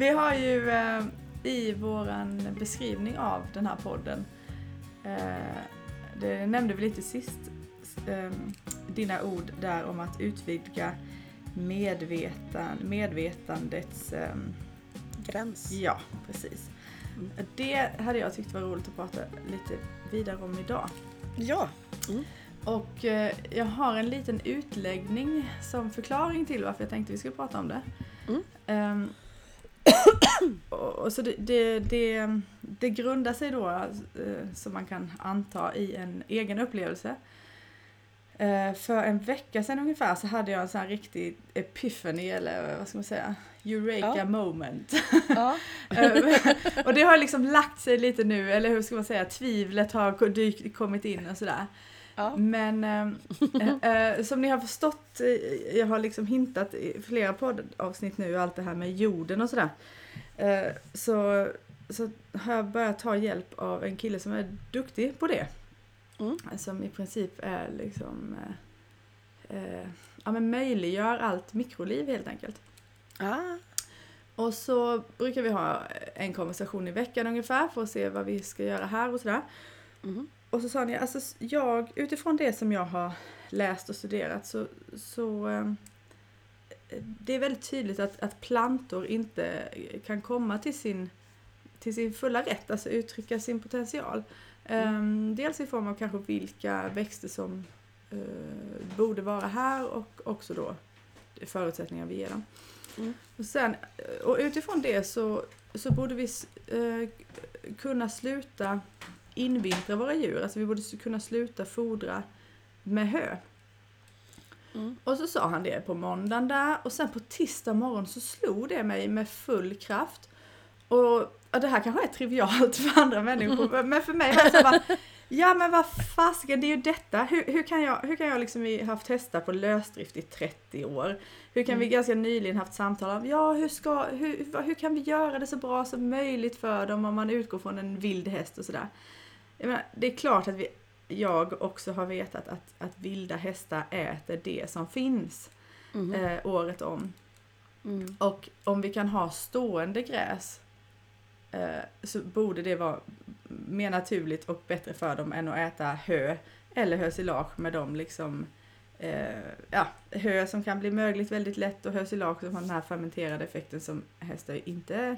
Vi har ju eh, i våran beskrivning av den här podden, eh, det nämnde vi lite sist, eh, dina ord där om att utvidga medvetan, medvetandets eh, Gräns. Ja, precis. Mm. Det hade jag tyckt var roligt att prata lite vidare om idag. Ja. Och eh, jag har en liten utläggning som förklaring till varför jag tänkte vi skulle prata om det. Mm. Ehm, och, så det, det, det, det grundar sig då, eh, som man kan anta, i en egen upplevelse. Eh, för en vecka sedan ungefär så hade jag en sån här riktig epiphany, eller vad ska man säga, eureka Ja. moment. ja. Eh, och det har liksom lagt sig lite nu, eller hur ska man säga, tvivlet har dykt, kommit in och sådär. Ja. Men eh, eh, som ni har förstått, eh, jag har liksom hintat i flera poddavsnitt nu, allt det här med jorden och sådär. Eh, så, så har jag börjat ta hjälp av en kille som är duktig på det. Mm. Som i princip är liksom, eh, eh, ja men möjliggör allt mikroliv helt enkelt. Ah. Och så brukar vi ha en konversation i veckan ungefär för att se vad vi ska göra här och sådär. Mhm. Och så sa ni, alltså jag, utifrån det som jag har läst och studerat så, så eh, det är väldigt tydligt att, att plantor inte kan komma till sin, till sin fulla rätt, alltså uttrycka sin potential. Ehm, dels i form av kanske vilka växter som eh, borde vara här och också då förutsättningar vi ger dem. Mm. Och, sen, och utifrån det så, så borde vi eh, kunna sluta invintra våra djur. Alltså vi borde kunna sluta fodra med hö. Mm. Och så sa han det på måndagen där och sen på tisdag morgon så slog det mig med full kraft. Och ja, det här kanske är trivialt för andra människor men för mig var det så bara Ja men vad fasiken, det är ju detta. Hur, hur kan jag, hur kan jag liksom haft hästar på lösdrift i 30 år? Hur kan vi Mm. ganska nyligen haft samtal om, ja hur, ska, hur, hur kan vi göra det så bra som möjligt för dem om man utgår från en vild häst och sådär. Jag menar, det är klart att vi, jag också har vetat att, att vilda hästar äter det som finns Mhm. eh, året om. Mm. Och om vi kan ha stående gräs eh, så borde det vara mer naturligt och bättre för dem än att äta hö eller hösilage med de liksom eh, ja, hö som kan bli mögligt väldigt lätt och hösilage som har den här fermenterade effekten som hästar inte är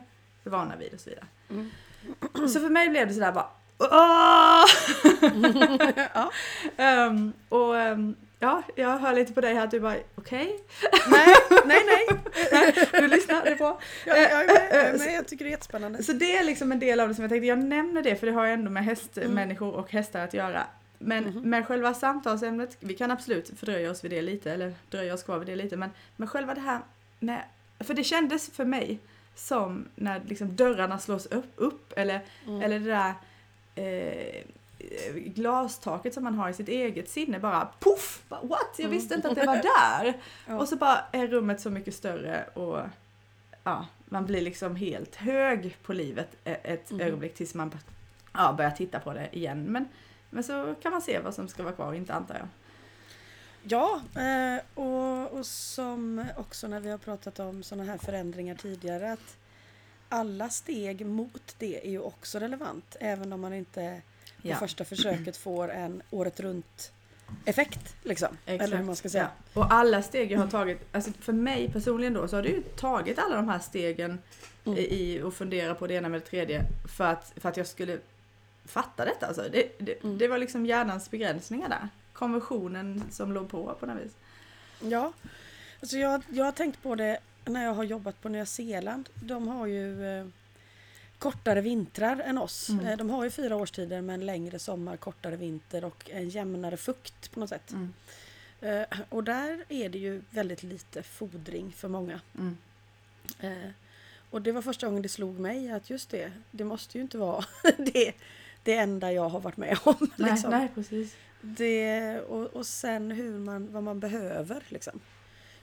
vana vid och så vidare. Mm. Så för mig blev det sådär bara Ja. Ehm, och ehm, ja, jag hör lite på dig här att du bara okej, Nej, nej, nej. du lyssnar, det är bra. Jag, jag, är med, jag, är med. jag tycker det är jättespännande. Så det är liksom en del av det som jag tänkte, jag nämner det för det har ju ändå med hästmänniskor och hästar att göra. Men Mhm. med själva samtalsämnet, vi kan absolut fördröja oss vid det lite, eller dröja oss kvar vid det lite, men med själva det här med, för det kändes för mig som när liksom dörrarna slås upp, upp eller, Mm. eller det där eh, glastaket som man har i sitt eget sinne bara poff! Bara, What? Jag visste inte att det var där! Ja. Och så bara är rummet så mycket större och ja, man blir liksom helt hög på livet ett Mhm. ögonblick tills man ja, börjar titta på det igen. Men, men så kan man se vad som ska vara kvar och inte antar jag. Ja, eh, och, och som också när vi har pratat om sådana här förändringar tidigare att alla steg mot det är ju också relevant även om man inte på Ja. första försöket får en året runt effekt. Liksom. Exakt. Eller hur man ska säga. Ja. Och alla steg jag har tagit, alltså för mig personligen då så har det ju tagit alla de här stegen Mm. i i att fundera på det ena med det tredje för att, för att jag skulle fatta detta. Alltså. Det, det, Mm. det var liksom hjärnans begränsningar där. Konventionen som låg på på något vis. Ja, alltså jag, jag har tänkt på det när jag har jobbat på Nya Zeeland. De har ju eh, kortare vintrar än oss. Mm. Eh, de har ju fyra årstider men längre sommar, kortare vinter och en jämnare fukt på något sätt. Mm. Eh, och där är det ju väldigt lite fodring för många. Mm. Eh, och det var första gången det slog mig att just det, det måste ju inte vara det, det enda jag har varit med om. Nej, liksom. nej, precis. Det, och, och sen hur man, vad man behöver. Liksom.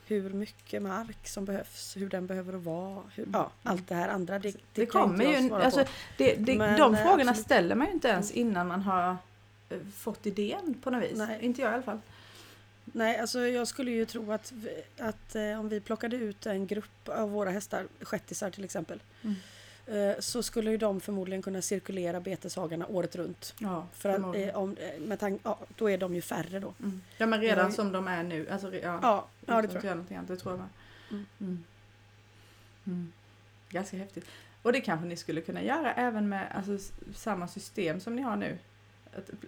Hur mycket mark som behövs, hur den behöver vara. Hur, ja, allt det här andra. Det, det, Det kommer ju, svara alltså, på. det, det, Men, de eh, frågorna absolut. ställer man ju inte ens innan man har eh, fått idén på något vis. Nej. Inte jag i alla fall. nej alltså jag skulle ju tro att, att eh, om vi plockade ut en grupp av våra hästar, shettisar till exempel, Mm. Eh, så skulle ju de förmodligen kunna cirkulera beteshagarna året runt. Ja, För att, eh, om, eh, med tank, ja, då är de ju färre då. Mm. Ja men redan ju- som de är nu. Alltså, ja, Ja, ja det tror jag. annat, det tror jag med. Mm. Mm. Mm. Ganska häftigt. Och det kanske ni skulle kunna göra även med alltså, samma system som ni har nu?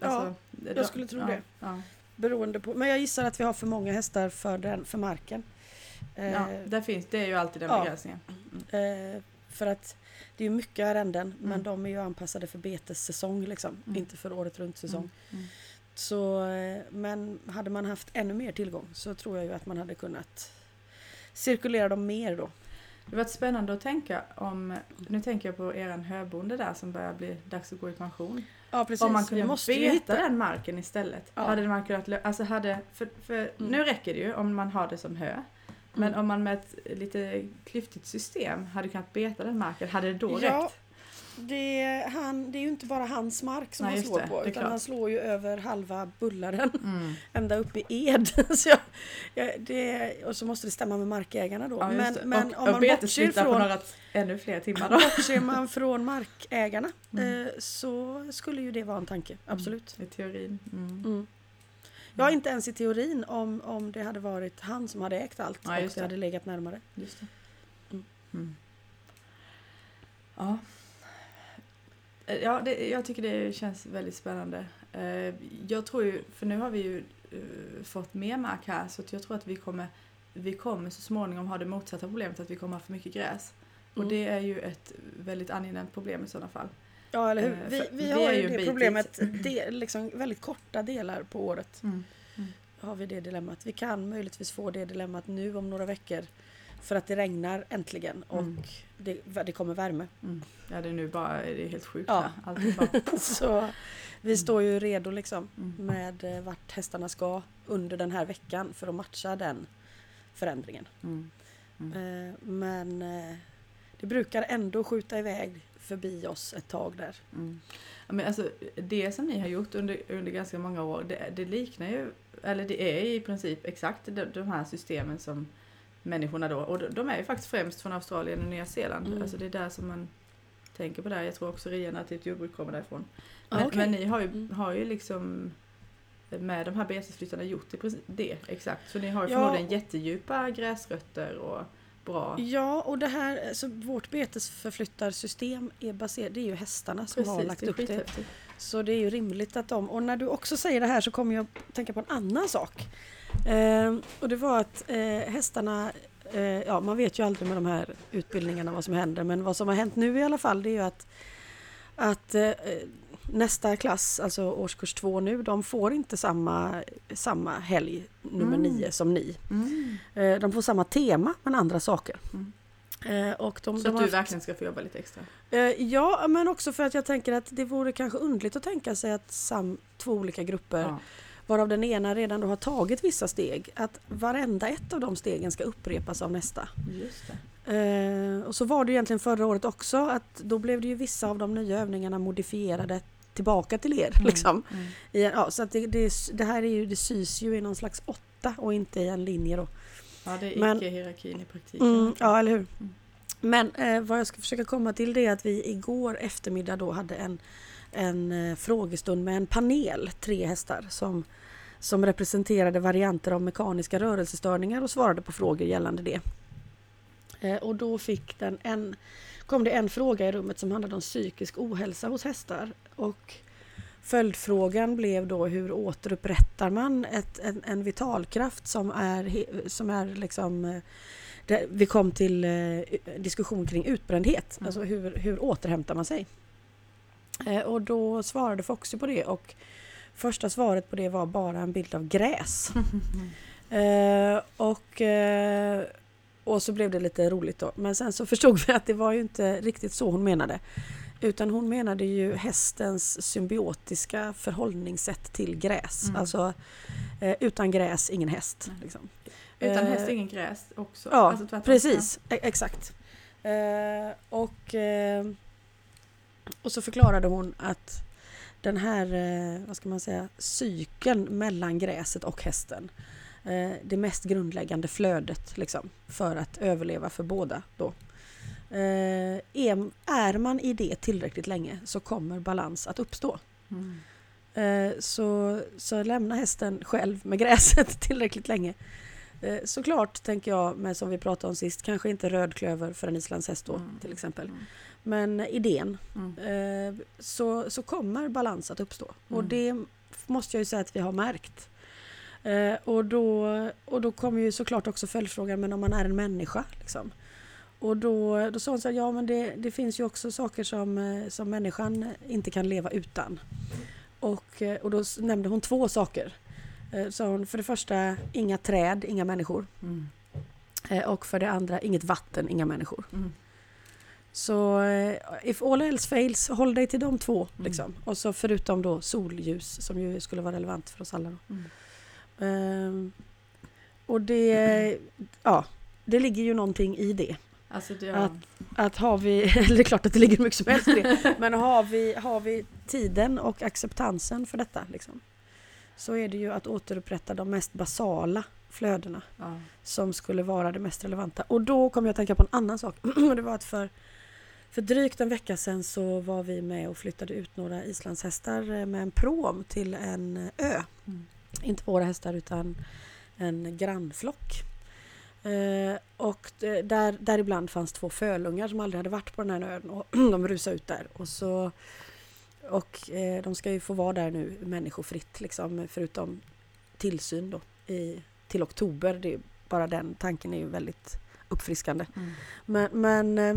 Alltså, jag skulle tro ja, det. Ja. Beroende på, men jag gissar att vi har för många hästar för, den, för marken. Eh, Ja, där finns, det är ju alltid den ja. begränsningen. Mm. eh, för att det är ju mycket arrenden men Mm. de är ju anpassade för betessäsong liksom, Mm. inte för året runt säsong. Mm. Så, eh, men hade man haft ännu mer tillgång så tror jag ju att man hade kunnat cirkulera dem mer då. Det var spännande att tänka om, nu tänker jag på eran höbonde där som börjar bli dags att gå i pension. Ja precis, Om man kunde måste beta hitta. den marken istället. Ja. Hade man kunnat, alltså hade, för, för Mm. nu räcker det ju om man har det som hö. Men Mm. om man med ett lite klyftigt system hade kunnat beta den marken, hade det då Ja, räckt? Det är, han, det är ju inte bara hans mark som Nej, han slår det, på utan han slår ju över halva Bullaren Mm. ända upp i Ed. så jag, jag, det, och så måste det stämma med markägarna då. Ja, men men och, om man bortser på från, några ännu fler timmar då. bortser man från markägarna Mm. eh, så skulle ju det vara en tanke, absolut. I teorin. Mm. Mm. Ja, inte ens i teorin om, om det hade varit han som hade ägt allt Ja, och det hade legat närmare. Just det. Mm. Mm. Ja. Eh, Ja, det, jag tycker det känns väldigt spännande. Eh, Jag tror ju, för nu har vi ju eh, fått mer mark här så jag tror att vi kommer, vi kommer så småningom ha det motsatta problemet att vi kommer ha för mycket gräs. Och Mm. det är ju ett väldigt angenämt problem i sådana fall. Ja, eller hur? Eh, Vi, för vi vi har ju det bit problemet, det, liksom väldigt korta delar på året Mm. har vi det dilemmat. Vi kan möjligtvis få det dilemmat nu om några veckor för att det regnar äntligen och Mm. det, det kommer värme. Mm. Ja, det är nu bara, det är helt sjukt Ja. här. Allt är bara, Så vi står ju redo liksom mm. med eh, vart hästarna ska under den här veckan för att matcha den förändringen. Mm. Eh, Men det brukar ändå skjuta iväg förbi oss ett tag där. Mm. Men alltså, det som ni har gjort under, under ganska många år, det, det liknar ju, eller det är i princip exakt de, de här systemen som människorna då, och de, de är ju faktiskt främst från Australien och Nya Zeeland. Mm. Alltså det är där som man tänker på det här. Jag tror också regenerativt jordbruk kommer därifrån. Ah, Men, okej. men ni har ju, Mm. har ju liksom med de här betesflyttarna gjort princip det exakt. Så ni har ju Ja. förmodligen jättedjupa gräsrötter och bra Ja, och det här, alltså vårt betesförflyttarsystem är baserat, det är ju hästarna som har lagt det upp det. Så det är ju rimligt att de, och när du också säger det här så kommer jag tänka på en annan sak. Eh, och det var att eh, hästarna, eh, ja man vet ju aldrig med de här utbildningarna vad som händer, men vad som har hänt nu i alla fall det är ju att, att eh, nästa klass, alltså årskurs två nu, de får inte samma, samma helg nummer Mm. nio som ni. Mm. Eh, de får samma tema men andra saker. Mm. Eh, och de, Så de att du haft- verkligen ska få jobba lite extra. Eh, Ja, men också för att jag tänker att det vore kanske underligt att tänka sig att sam, två olika grupper, Ja. Varav den ena redan då har tagit vissa steg, att varenda ett av de stegen ska upprepas av nästa. Eh, och så var det egentligen förra året också, att då blev det ju vissa av de nya övningarna modifierade tillbaka till er. Mm. Liksom. Mm. Ja, så att det, det, det här är ju, det sys ju i någon slags åtta och inte i en linje då. Ja, det är Men- icke-hierarkin i praktiken. Mm, ja, eller hur? Mm. Men eh, vad jag ska försöka komma till det är att vi igår eftermiddag då hade en, en eh, frågestund med en panel, tre hästar, som, som representerade varianter av mekaniska rörelsestörningar och svarade på frågor gällande det. Eh, och då fick den en, kom det en fråga i rummet som handlade om psykisk ohälsa hos hästar. Och följdfrågan blev då hur återupprättar man ett, en, en vitalkraft som är, som är liksom eh, det, vi kom till eh, diskussion kring utbrändhet, Mm. alltså hur, hur återhämtar man sig? Eh, och då svarade Foxy på det och första svaret på det var bara en bild av gräs. Eh, och, eh, och så blev det lite roligt då. Men sen så förstod vi att det var ju inte riktigt så hon menade. Utan hon menade ju hästens symbiotiska förhållningssätt till gräs. Mm. Alltså eh, utan gräs ingen häst. Nej. Liksom. Utan Eh, häst ingen gräs också. Ja, Alltså precis. E- exakt. Eh, och, eh, och så förklarade hon att den här, eh, vad ska man säga, cykeln mellan gräset och hästen eh, det mest grundläggande flödet liksom, för att överleva för båda. Då. Eh, är, man i det tillräckligt länge så kommer balans att uppstå. Mm. Så, så lämna hästen själv med gräset tillräckligt länge. Såklart tänker jag, med som vi pratade om sist, kanske inte rödklöver för en islandshäst då Mm. till exempel. Men idén, Mm. eh, så, så kommer balans att uppstå. Och Mm. det måste jag ju säga att vi har märkt. Eh, och, då, och då kommer ju såklart också följdfrågan, men om man är en människa? Liksom. Och då, då sa hon så här, ja men det, det finns ju också saker som, eh, som människan inte kan leva utan. Och, eh, och då nämnde hon två saker. Eh, Sa hon, för det första, inga träd, inga människor. Mm. Eh, Och för det andra, inget vatten, inga människor. Mm. Så eh, if all else fails, håll dig till de två. Mm. Liksom. Och så förutom då solljus som ju skulle vara relevant för oss alla. Då. Mm. Ehm, och det, ja, det ligger ju någonting i det. Alltså det, Att- Att har vi, eller det är klart att det ligger mycket som helst i det, men har vi, har vi tiden och acceptansen för detta liksom, så är det ju att återupprätta de mest basala flödena ja. som skulle vara det mest relevanta. Och då kom jag att tänka på en annan sak. Det var att för, för drygt en vecka sedan så var vi med och flyttade ut några islandshästar eh, med en prom till en eh, ö. Mm. Inte våra hästar utan en grannflock. Eh, och där, där ibland fanns två fölungar som aldrig hade varit på den här ön och de rusade ut där. Och, så, och eh, de ska ju få vara där nu människofritt liksom, förutom tillsyn då i, till oktober. Det är, bara den tanken är ju väldigt uppfriskande. Mm. Men, men eh,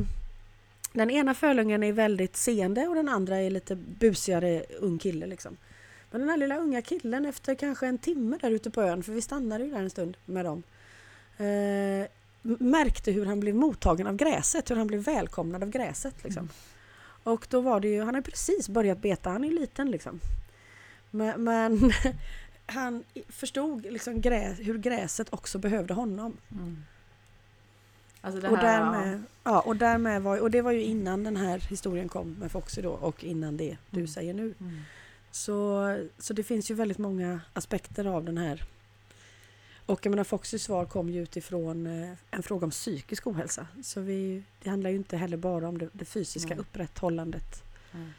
den ena fölungen är väldigt seende och den andra är lite busigare ung kille liksom. Men den här lilla unga killen efter kanske en timme där ute på ön, för vi stannade ju där en stund med dem, eh, märkte hur han blev mottagen av gräset, hur han blev välkomnad av gräset. Liksom. Mm. Och då var det ju, han har precis börjat beta, han är ju liten liksom. Men, men han förstod liksom grä, hur gräset också behövde honom. Mm. Alltså det Och här, därmed, ja, och därmed var, och det var ju innan den här historien kom med Foxy då och innan det du Mm. säger nu. ja. Mm. Så, så det finns ju väldigt många aspekter av den här. Och jag menar Foxys svar kom ju utifrån eh, en fråga om psykisk ohälsa. Så vi, det handlar ju inte heller bara om det, det fysiska Nej. upprätthållandet Mm.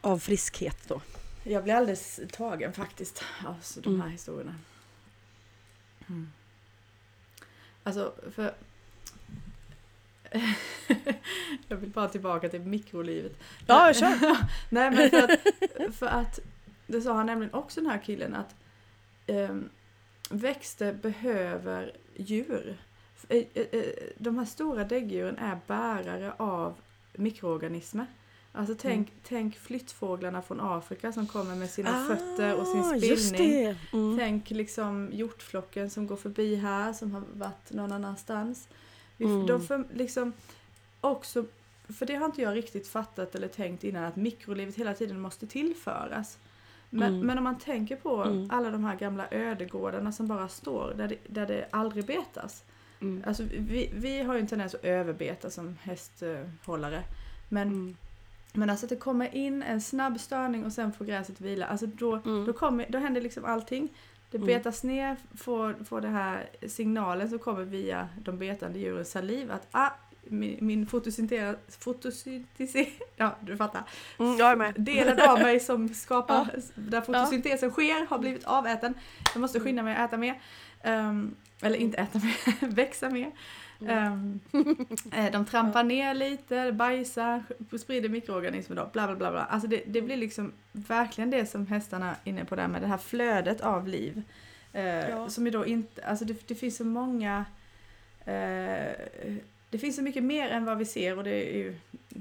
av friskhet då. Jag blir alldeles tagen faktiskt av så de här Mm. historierna. Mm. Alltså, för... jag vill bara tillbaka till mikrolivet. Ja, kör! Nej, men för att, för att det sa han nämligen också den här killen att ehm, växter behöver djur. Eh, eh, eh, De här stora däggdjuren är bärare av mikroorganismer. Alltså tänk, tänk flyttfåglarna från Afrika som kommer med sina fötter och sin Ah, spillning. Mm. Tänk liksom hjortflocken som går förbi här som har varit någon annanstans. Mm. De för, liksom också, för det har inte jag riktigt fattat eller tänkt innan att mikrolivet hela tiden måste tillföras. Men, Mm. men om man tänker på Mm. alla de här gamla ödegårdarna som bara står där det, där det aldrig betas. Mm. Alltså vi, vi har ju en tendens att överbeta som hästhållare. Men, Mm. men alltså att det kommer in en snabb störning och sen får gräset vila. Alltså då, Mm. då, kommer, då händer liksom allting. Det Mm. betas ner, får, får det här signalen som kommer via de betande djurens saliv att ah, min, min fotosyntes, fotosyntes, ja du fattar. Mm, jag är med. Delen av mig som skapar, där fotosyntesen sker har blivit aväten. Jag måste skynda mig att äta mer. Ehm, eller inte äta mer, växa mer. Mm. Eh, de trampar ner lite, bajsar, sprider mikroorganismer då, bla bla bla. bla. Alltså det, det blir liksom verkligen det som hästarna är inne på där med det här flödet av liv. Eh, Ja. Som ju då inte, alltså det, det finns så många eh, det finns så mycket mer än vad vi ser och det är ju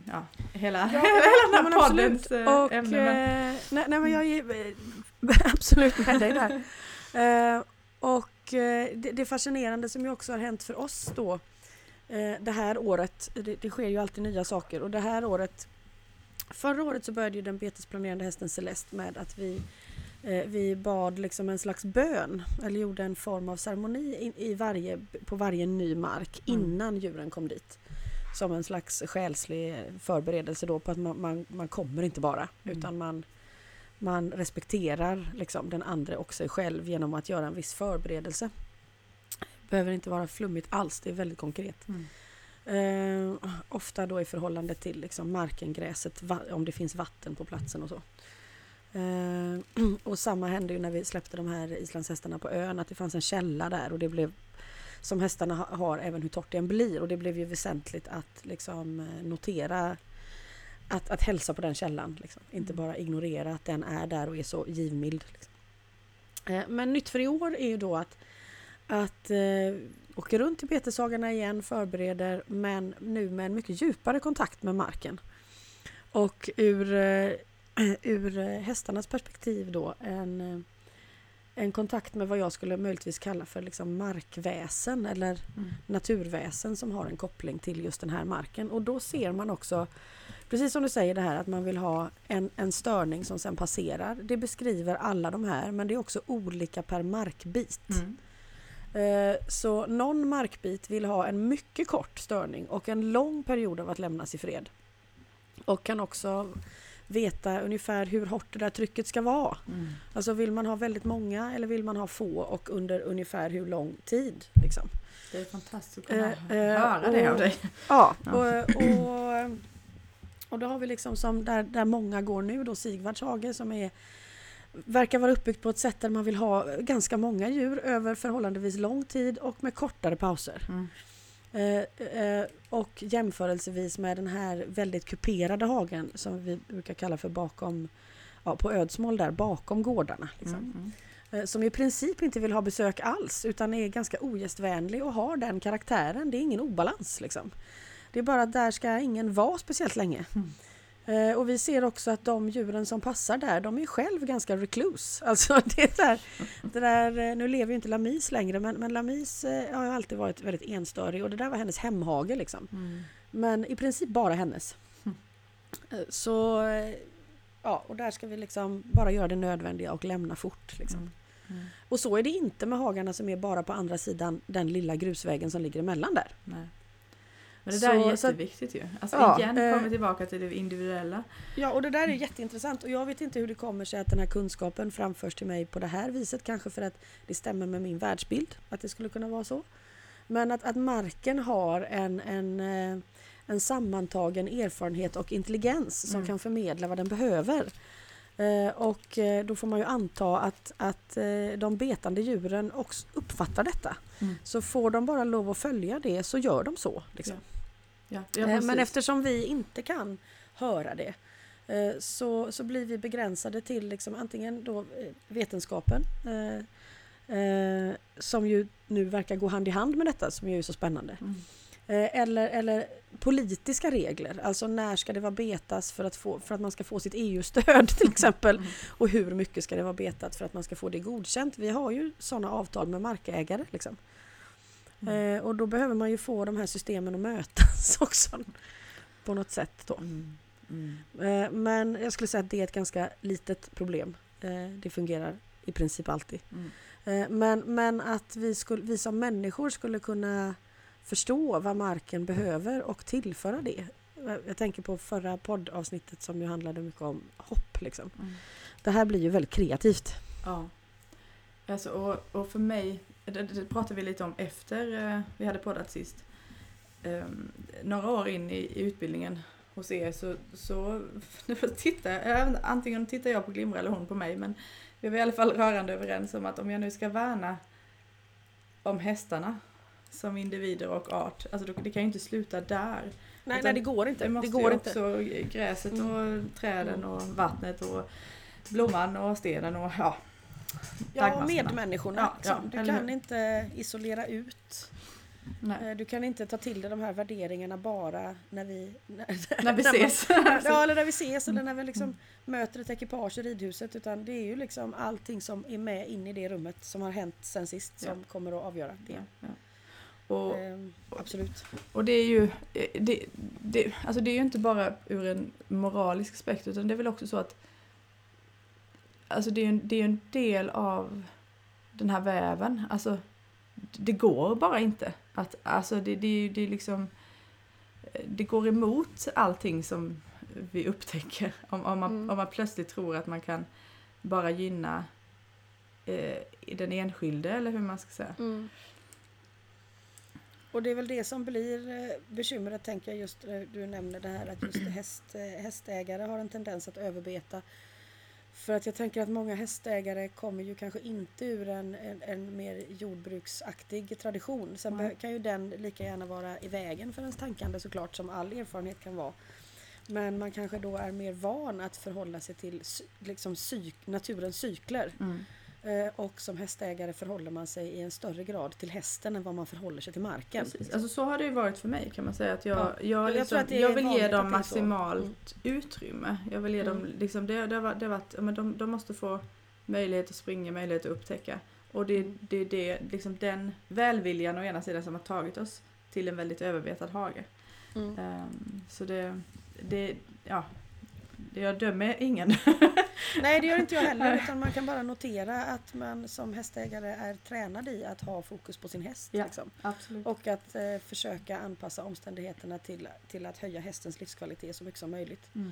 ja, hela, Ja, hela den här absolut. poddens ämne. Men, nej, nej men jag är absolut med dig där. Eh, och eh, det, det fascinerande som ju också har hänt för oss då eh, det här året, det, det sker ju alltid nya saker och det här året Förra året så började ju den betesplanerande hästen Celeste med att vi eh, vi bad liksom en slags bön eller gjorde en form av ceremoni i, varje, på varje ny mark Mm. innan djuren kom dit. Som en slags själslig förberedelse då på att man, man, man kommer inte bara Mm. utan man, man respekterar liksom den andra och sig själv genom att göra en viss förberedelse. Behöver inte vara flummigt alls, det är väldigt konkret. Mm. Eh, ofta då i förhållande till liksom marken, gräset, om det finns vatten på platsen och så. Eh, och samma hände ju när vi släppte de här islandshästarna på ön, att det fanns en källa där och det blev som hästarna ha- har även hur torrt det än blir och det blev ju väsentligt att liksom eh, notera att, att hälsa på den källan. Liksom. Inte Mm. bara ignorera att den är där och är så givmild. Liksom. Eh, Men nytt för i år är ju då att, att eh, åker runt i beteshagarna igen, förbereder men nu med en mycket djupare kontakt med marken. Och ur, eh, ur eh, hästarnas perspektiv då en, eh, en kontakt med vad jag skulle möjligtvis kalla för liksom markväsen eller Mm. naturväsen som har en koppling till just den här marken. Och då ser man också, precis som du säger det här att man vill ha en, en störning som sen passerar. Det beskriver alla de här men det är också olika per markbit. Mm. Eh, Så någon markbit vill ha en mycket kort störning och en lång period av att lämnas i fred. Och kan också veta ungefär hur hårt det där trycket ska vara. Mm. Alltså vill man ha väldigt många eller vill man ha få och under ungefär hur lång tid? Liksom. Det är fantastiskt att kunna Eh, eh, höra det av och- dig. Ja. och, och, och då har vi liksom som där, där många går nu då Sigvards hage som är verkar vara uppbyggt på ett sätt där man vill ha ganska många djur över förhållandevis lång tid och med kortare pauser. Mm. Eh, eh, och jämförelsevis med den här väldigt kuperade hagen som vi brukar kalla för bakom ja, på Ödsmål där bakom gårdarna. Liksom. Mm. Eh, Som i princip inte vill ha besök alls utan är ganska ogästvänlig och har den karaktären. Det är ingen obalans liksom. Det är bara att där ska ingen vara speciellt länge. Mm. Eh, och vi ser också att de djuren som passar där, de är själv ganska recluse. Alltså det är där, det där, eh, nu lever ju inte Lamis längre men, men Lamis eh, har alltid varit väldigt enstörig och det där var hennes hemhage liksom. Mm. Men i princip bara hennes. Mm. Så ja, och där ska vi liksom bara göra det nödvändiga och lämna fort. Liksom. Mm. Mm. Och så är det inte med hagarna som är bara på andra sidan den lilla grusvägen som ligger emellan där. Nej. Men det där är så att- jätteviktigt ju. Alltså Ja, igen eh, kommer tillbaka till det individuella. Ja, och det där är jätteintressant och jag vet inte hur det kommer sig att den här kunskapen framförs till mig på det här viset. Kanske för att det stämmer med min världsbild, att det skulle kunna vara så. Men att, att marken har en, en, eh, en sammantagen erfarenhet och intelligens som Mm. kan förmedla vad den behöver. Eh, Och eh, då får man ju anta att, att de betande djuren också uppfattar detta. Mm. Så får de bara lov att följa det så gör de så. Liksom. Ja, ja, Eh, Men eftersom vi inte kan höra det eh, så, så blir vi begränsade till liksom antingen då eh, vetenskapen som ju nu verkar gå hand i hand med detta som ju är så spännande. Mm. Eller, eller politiska regler, alltså när ska det vara betas för att, få, för att man ska få sitt EU-stöd till exempel. Mm. Och hur mycket ska det vara betat för att man ska få det godkänt. Vi har ju sådana avtal med markägare. Liksom. Mm. Eh, och då behöver man ju få de här systemen att mötas också. På något sätt då. Mm. Mm. Eh, men jag skulle säga att det är ett ganska litet problem. Eh, det fungerar i princip alltid. Mm. Eh, men, men att vi, skulle, vi som människor skulle kunna förstå vad marken behöver och tillföra det. Eh, Jag tänker på förra poddavsnittet som ju handlade mycket om hopp. Liksom. Mm. Det här blir ju väldigt kreativt. Ja. Alltså, och, och för mig, det, det pratade vi lite om efter eh, vi hade poddat sist. Ehm, några år in i, i utbildningen hos er så, så tittar inte, antingen tittar jag på Glimra eller hon på mig men vi var i alla fall rörande överens om att om jag nu ska värna om hästarna som individer och art, alltså det kan ju inte sluta där. Nej, nej det går inte. Det måste det går ju inte. också gräset och Mm. träden och vattnet och blomman och stenen och ja. Ja, daggmassorna. medmänniskorna. Ja, liksom. ja, du kan hur? inte isolera ut. Nej. Eh, Du kan inte ta till dig de här värderingarna bara när vi... När, När vi man- ses. Ja, eller när vi ses eller när vi liksom Mm. möter ett ekipage i ridhuset. Utan det är ju liksom allting som är med in i det rummet som har hänt sen sist som Ja. kommer att avgöra det. Ja, ja. Och, Ehm, absolut. och det är ju eh, det, det, alltså det är ju inte bara ur en moralisk aspekt utan det är väl också så att alltså det är ju en, det är en del av den här väven. Alltså det går bara inte. Att, alltså det, det, det är liksom eh, det går emot allting som vi upptäcker. Om, om, man, Mm. om man plötsligt tror att man kan bara gynna eh, den enskilde eller hur man ska säga. Och det är väl det som blir eh, bekymret tänker jag just när du nämner det här att just häst, eh, hästägare har en tendens att överbeta. För att jag tänker att många hästägare kommer ju kanske inte ur en, en, en mer jordbruksaktig tradition. Sen Nej. kan ju den lika gärna vara i vägen för ens tankande såklart som all erfarenhet kan vara. Men man kanske då är mer van att förhålla sig till liksom psyk, naturens cykler. Mm. Eh, och som hästägare förhåller man sig i en större grad till hästen än vad man förhåller sig till marken. Precis. Alltså så har det ju varit för mig kan man säga. Att jag, Ja. jag, Jag liksom, är jag vill ge dem är maximalt utrymme. Jag vill ge dem, Mm. liksom, det, det, har det har varit, men de, de måste få möjlighet att springa, möjlighet att upptäcka. Och det är Mm. det, det, liksom den välviljan å ena sidan som har tagit oss till en väldigt överbetad hage. Mm. Ehm, så det, det, ja, jag dömer ingen. Nej det gör inte jag heller utan man kan bara notera att man som hästägare är tränad i att ha fokus på sin häst. Ja. Liksom. Och att eh, försöka anpassa omständigheterna till, till att höja hästens livskvalitet så mycket som möjligt. Mm.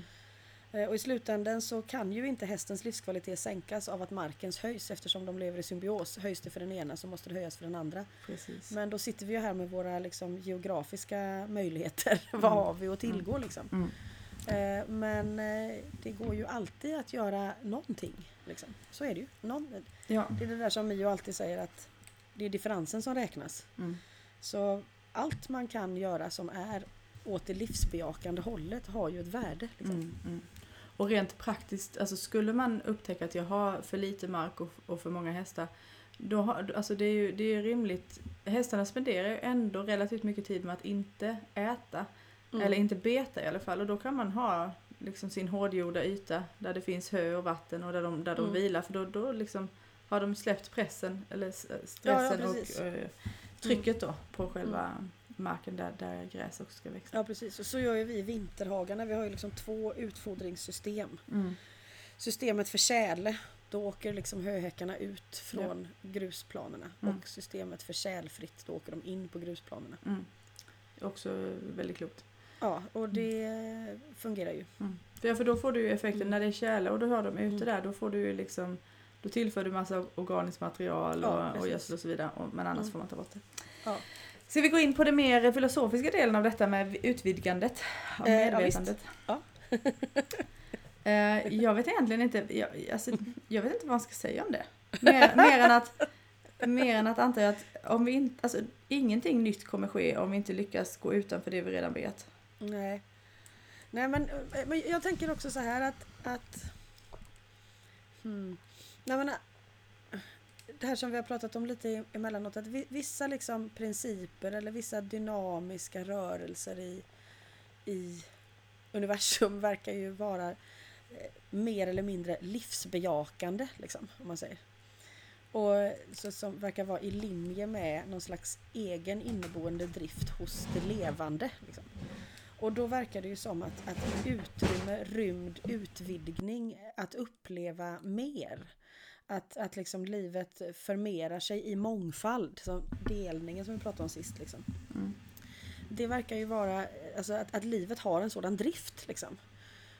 Eh, och i slutändan så kan ju inte hästens livskvalitet sänkas av att markens höjs eftersom de lever i symbios. Höjs det för den ena så måste det höjas för den andra. Precis. Men då sitter vi ju här med våra liksom, geografiska möjligheter. Vad Mm. har vi att tillgå liksom? Mm. Eh, men eh, det går ju alltid att göra någonting. Liksom. Så är det ju. Någon, Ja. det är det där som Mio alltid säger att det är differensen som räknas. Mm. Så allt man kan göra som är åt det livsbejakande hållet har ju ett värde. Liksom. Mm, mm. Och rent praktiskt, alltså skulle man upptäcka att jag har för lite mark och, och för många hästar, då har, alltså det är ju det är rimligt. Hästarna spenderar ju ändå relativt mycket tid med att inte äta, Mm. eller inte beta i alla fall. Och då kan man ha liksom sin hårdgjorda yta där det finns hö och vatten och där de, där de Mm. vilar. För då, då liksom har de släppt pressen, eller s- Ja, ja, stressen precis. och eh, trycket då på själva marken där, där gräs också ska växa. Ja precis, och så gör ju vi i vinterhagarna. Vi har ju liksom två utfodringssystem. Mm. Systemet för tjäle, då åker liksom höhäckarna ut från grusplanerna. Mm. Och systemet för tjälfritt, då åker de in på grusplanerna. Mm. Också väldigt klokt. Ja, och det fungerar ju. Mm. För, för då får du ju effekten Mm. när det är tjäle och du har dem ute Mm. där, då får du ju liksom då tillför du massa organiskt material Ja, och, gödsel och så vidare, och, men annars Mm. får man ta bort det. Ja. Ska vi gå in på det mer filosofiska delen av detta med utvidgandet av Eh, ja, medvetandet? Ja. Eh, jag vet egentligen inte, jag, alltså, jag vet inte vad man ska säga om det. Mer, mer, än att, mer än att anta att om vi inte, alltså, ingenting nytt kommer ske om vi inte lyckas gå utanför det vi redan vet. Nej. Nej men, eh, men jag tänker också så här att... att hmm. Nej, men, eh, det här som vi har pratat om lite emellanåt, att vissa liksom principer eller vissa dynamiska rörelser i, i universum verkar ju vara eh, mer eller mindre livsbejakande, liksom, om man säger. Och så, som verkar vara i linje med någon slags egen inneboende drift hos det levande. Liksom. Och då verkar det ju som att, att utrymme, rymd, utvidgning, att uppleva mer. Att, att liksom livet förmerar sig i mångfald, som delningen som vi pratade om sist. Liksom. Mm. Det verkar ju vara alltså att, att livet har en sådan drift. Liksom.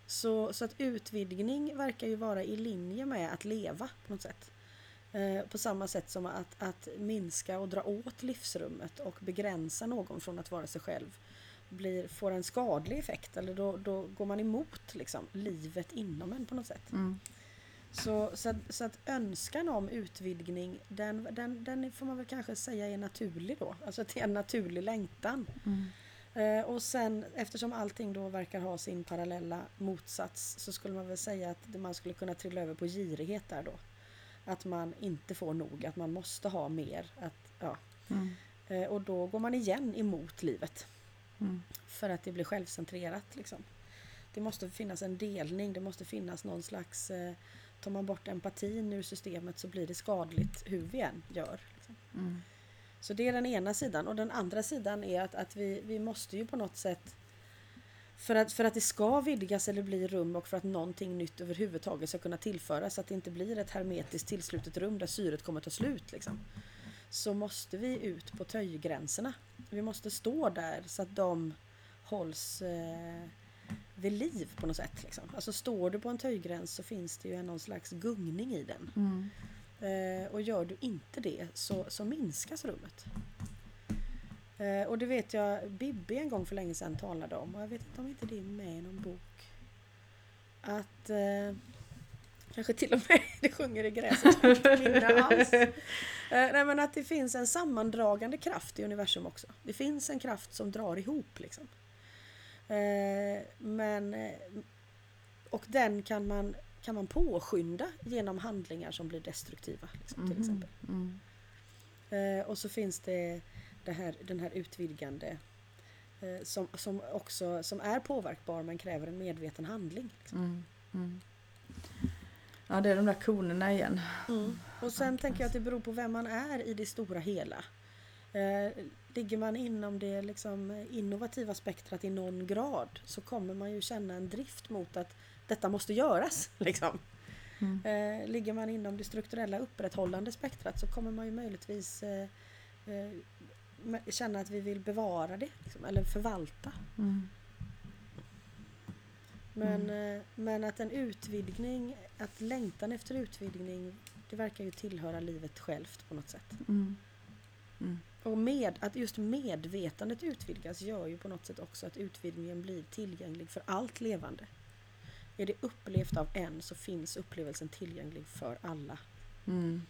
Så, så att utvidgning verkar ju vara i linje med att leva på något sätt. Eh, på samma sätt som att, att minska och dra åt livsrummet och begränsa någon från att vara sig själv blir, får en skadlig effekt eller då, då går man emot liksom, livet inom en på något sätt. Mm. Så, så, att, så att önskan om utvidgning den, den, den får man väl kanske säga är naturlig då. Alltså att det är en naturlig längtan. Mm. Eh, och sen eftersom allting då verkar ha sin parallella motsats så skulle man väl säga att man skulle kunna trilla över på girighet där då. Att man inte får nog, att man måste ha mer. Att, ja. Mm. Eh, och då går man igen emot livet. Mm. För att det blir självcentrerat. Liksom. Det måste finnas en delning, det måste finnas någon slags... Eh, tar man bort empatin ur systemet så blir det skadligt hur vi än gör. Liksom. Mm. Så det är den ena sidan. Och den andra sidan är att, att vi, vi måste ju på något sätt för att, för att det ska vidgas eller bli rum och för att någonting nytt överhuvudtaget ska kunna tillföras så att det inte blir ett hermetiskt tillslutet rum där syret kommer ta slut. Liksom, så måste vi ut på töjgränserna. Vi måste stå där så att de hålls eh, vid liv på något sätt. Liksom. Alltså står du på en töjgräns så finns det ju någon slags gungning i den. Mm. Eh, och gör du inte det så, så minskas rummet. Eh, och det vet jag Bibi en gång för länge sedan talade om och jag vet inte om inte det är med i någon bok. Att eh, kanske till och med det sjunger i gräset minne alls. Eh, nej men att det finns en sammandragande kraft i universum också. Det finns en kraft som drar ihop liksom. Eh, men eh, och den kan man, kan man påskynda genom handlingar som blir destruktiva. Liksom, till Mhm. exempel. Mm. Eh, och så finns det, det här, den här utvidgande som, som också som är påverkbar men kräver en medveten handling. Liksom. Mm. Mm. Ja, det är de där konerna igen. Och sen tänker jag att det beror på vem man är i det stora hela. Eh, ligger man inom det liksom innovativa spektrat i någon grad så kommer man ju känna en drift mot att detta måste göras. Liksom. Mm. Eh, ligger man inom det strukturella upprätthållande spektrat så kommer man ju möjligtvis eh, eh, känna att vi vill bevara det liksom, eller förvalta. Mm. Men, eh, men att en utvidgning, att längtan efter utvidgning, det verkar ju tillhöra livet självt på något sätt. Mm. Mm. Och med, att just medvetandet utvidgas gör ju på något sätt också att utvidgningen blir tillgänglig för allt levande. Är det upplevt av en så finns upplevelsen tillgänglig för alla. Mm.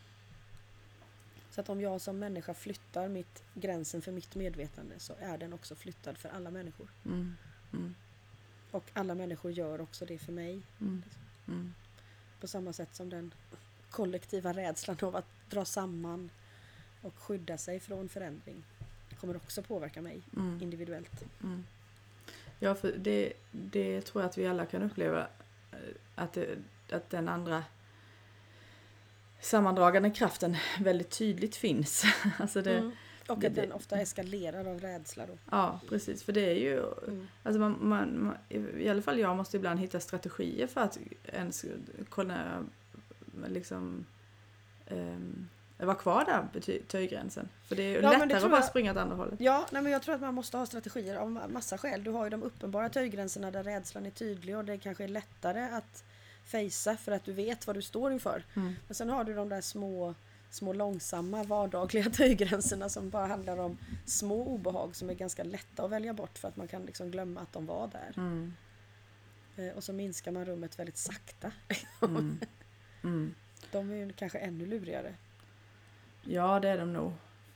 Så att om jag som människa flyttar mitt, gränsen för mitt medvetande så är den också flyttad för alla människor. Mm. Mm. Och alla människor gör också det för mig. Mm. Mm. På samma sätt som den kollektiva rädslan av att dra samman och skydda sig från förändring kommer också påverka mig Mm. individuellt. Mm. Ja, för det, det tror jag att vi alla kan uppleva. eh, Att, det, att den andra sammandragande kraften väldigt tydligt finns. alltså det, Mm. Och att den ofta eskalerar av rädsla då. Ja, precis. För det är ju... Mm. Alltså man, man, man, I alla fall jag måste ibland hitta strategier för att ens kunna liksom um, vara kvar där vid töjgränsen. För det är ju Ja, lättare att bara jag- springa åt andra hållet. Ja, nej, men jag tror att man måste ha strategier av ma- massa skäl. Du har ju de uppenbara töjgränserna där rädslan är tydlig och det kanske är lättare att fejsa för att du vet vad du står inför. Mm. Men sen har du de där små, små långsamma vardagliga töjgränserna som bara handlar om små obehag som är ganska lätta att välja bort för att man kan liksom glömma att de var där. Mm. Eh, Och så minskar man rummet väldigt sakta. Mm. Mm. De är ju kanske ännu lurigare. Ja, det är de nog.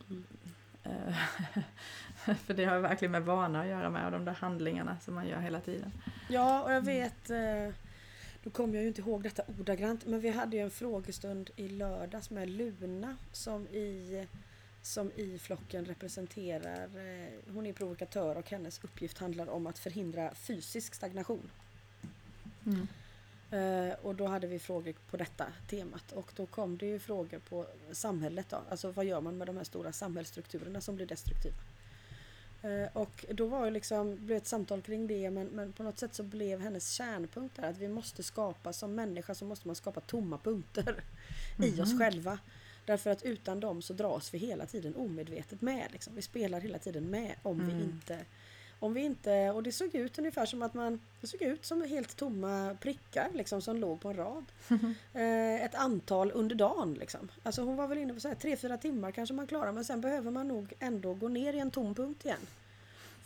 Mm. Eh, för det har verkligen med vana att göra med och de där handlingarna som man gör hela tiden. Ja, och jag vet, eh, då kommer jag ju inte ihåg detta ordagrant, men vi hade ju en frågestund i lördags med Luna som i, som i flocken representerar, eh, hon är provokatör och hennes uppgift handlar om att förhindra fysisk stagnation. Mm. Eh, och då hade vi frågor på detta temat och då kom det ju frågor på samhället då. Alltså vad gör man med de här stora samhällsstrukturerna som blir destruktiva? Eh, och då var ju liksom, blev ett samtal kring det men, men på något sätt så blev hennes kärnpunkt där att vi måste skapa, som människa så måste man skapa tomma punkter i oss Mhm. själva. Därför att utan dem så dras vi hela tiden omedvetet med. Liksom. Vi spelar hela tiden med om vi Mm. inte om vi inte, och det såg ut ungefär som att man, det såg ut som helt tomma prickar liksom som låg på en rad. eh, ett antal under dagen liksom. Alltså hon var väl inne på så här tre, fyra timmar kanske man klarar men sen behöver man nog ändå gå ner i en tom punkt igen.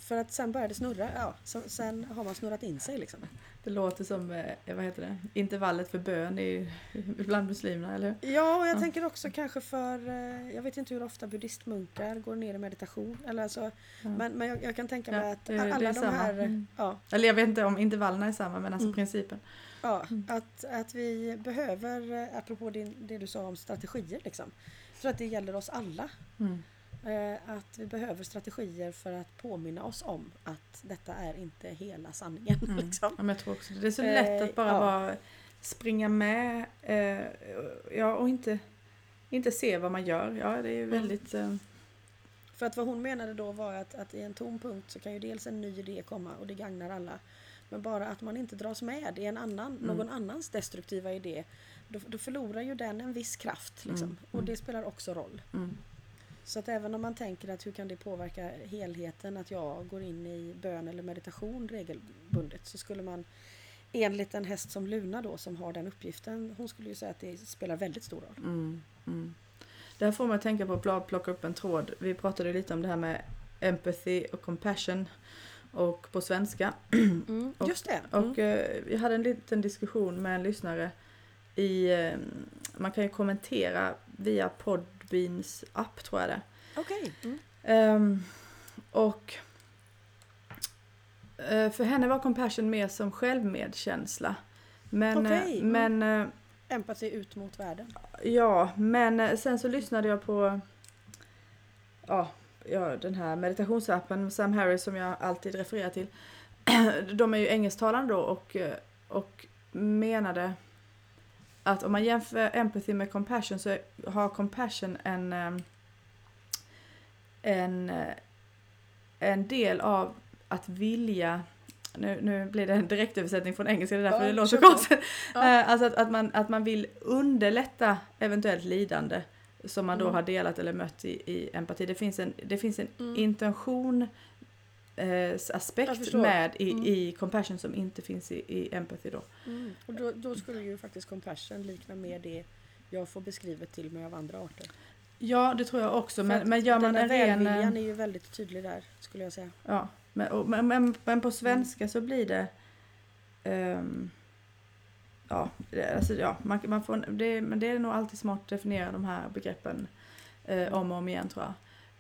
För att sen börjar det snurra, ja, så, sen har man snurrat in sig liksom. Det låter som, eh, vad heter det, intervallet för bön i, bland muslimerna, eller hur? Ja, och jag Ja. tänker också kanske för, eh, jag vet inte hur ofta buddhistmunkar går ner i meditation. Eller alltså, Ja. Men, men jag, jag kan tänka mig att det- det är alla de samma. här, Mm. ja, Eller jag vet inte om intervallerna är samma, men alltså Mm. principen. Ja, Mm. att, att vi behöver, eh, apropå din, det du sa om strategier, liksom. jag tror att det gäller oss alla. Mm. Eh, att vi behöver strategier för att påminna oss om att detta är inte hela sanningen. Mm. Liksom. Ja, men jag tror också det. Är så Eh, lätt att bara ja. vara, springa med eh, ja, och inte, inte se vad man gör. Ja, det är Mm. väldigt... Eh, För att vad hon menade då var att, att i en tom punkt så kan ju dels en ny idé komma och det gagnar alla. Men bara att man inte dras med i en annan, Mm. någon annans destruktiva idé. Då, då förlorar ju den en viss kraft. Liksom. Mm, Och mm. det spelar också roll. Mm, Så att även om man tänker att hur kan det påverka helheten att jag går in i bön eller meditation regelbundet så skulle man enligt en häst som Luna då som har den uppgiften hon skulle ju säga att det spelar väldigt stor roll. mm, mm. Det här får mig att tänka på att plocka upp en tråd. Vi pratade lite om det här med empathy och compassion och på svenska. Mm. Och- Just det. Mm. Och eh, jag hade en liten diskussion med en lyssnare i, eh, man kan ju kommentera via Podbeans app tror jag det. Okej. Mm. Ehm, och eh, för henne var compassion mer som självmedkänsla. Men, eh, Okej, mm. men eh, Empati ut mot världen. ja, men sen så lyssnade jag på ja, ja, den här meditationsappen Sam Harris som jag alltid refererar till. De är ju engelsktalande då och, och menade att om man jämför empathy med compassion så har compassion en eh, en, eh, en del av att vilja nu, nu blir det en direktöversättning från engelska, det är därför Ja, det låter så konstigt. Ja. Eh, Alltså att, att, man, att man vill underlätta eventuellt lidande som man då Mm. har delat eller mött i, i empati. Det finns en, det finns en Mm. intention aspekt förstår. med i, Mm. i compassion som inte finns i, i empathy då. Mm. Och då, då skulle ju faktiskt compassion likna mer det jag får beskrivet till mig av andra arter. Ja, det tror jag också. Men, men gör man en ren... eh, välviljan är ju väldigt tydlig där, skulle jag säga. Ja, men, och, men, men, på svenska så blir det... ehm, ja, alltså, ja man, man får, det, men det är nog alltid smart att definiera de här begreppen eh, om och om igen tror jag.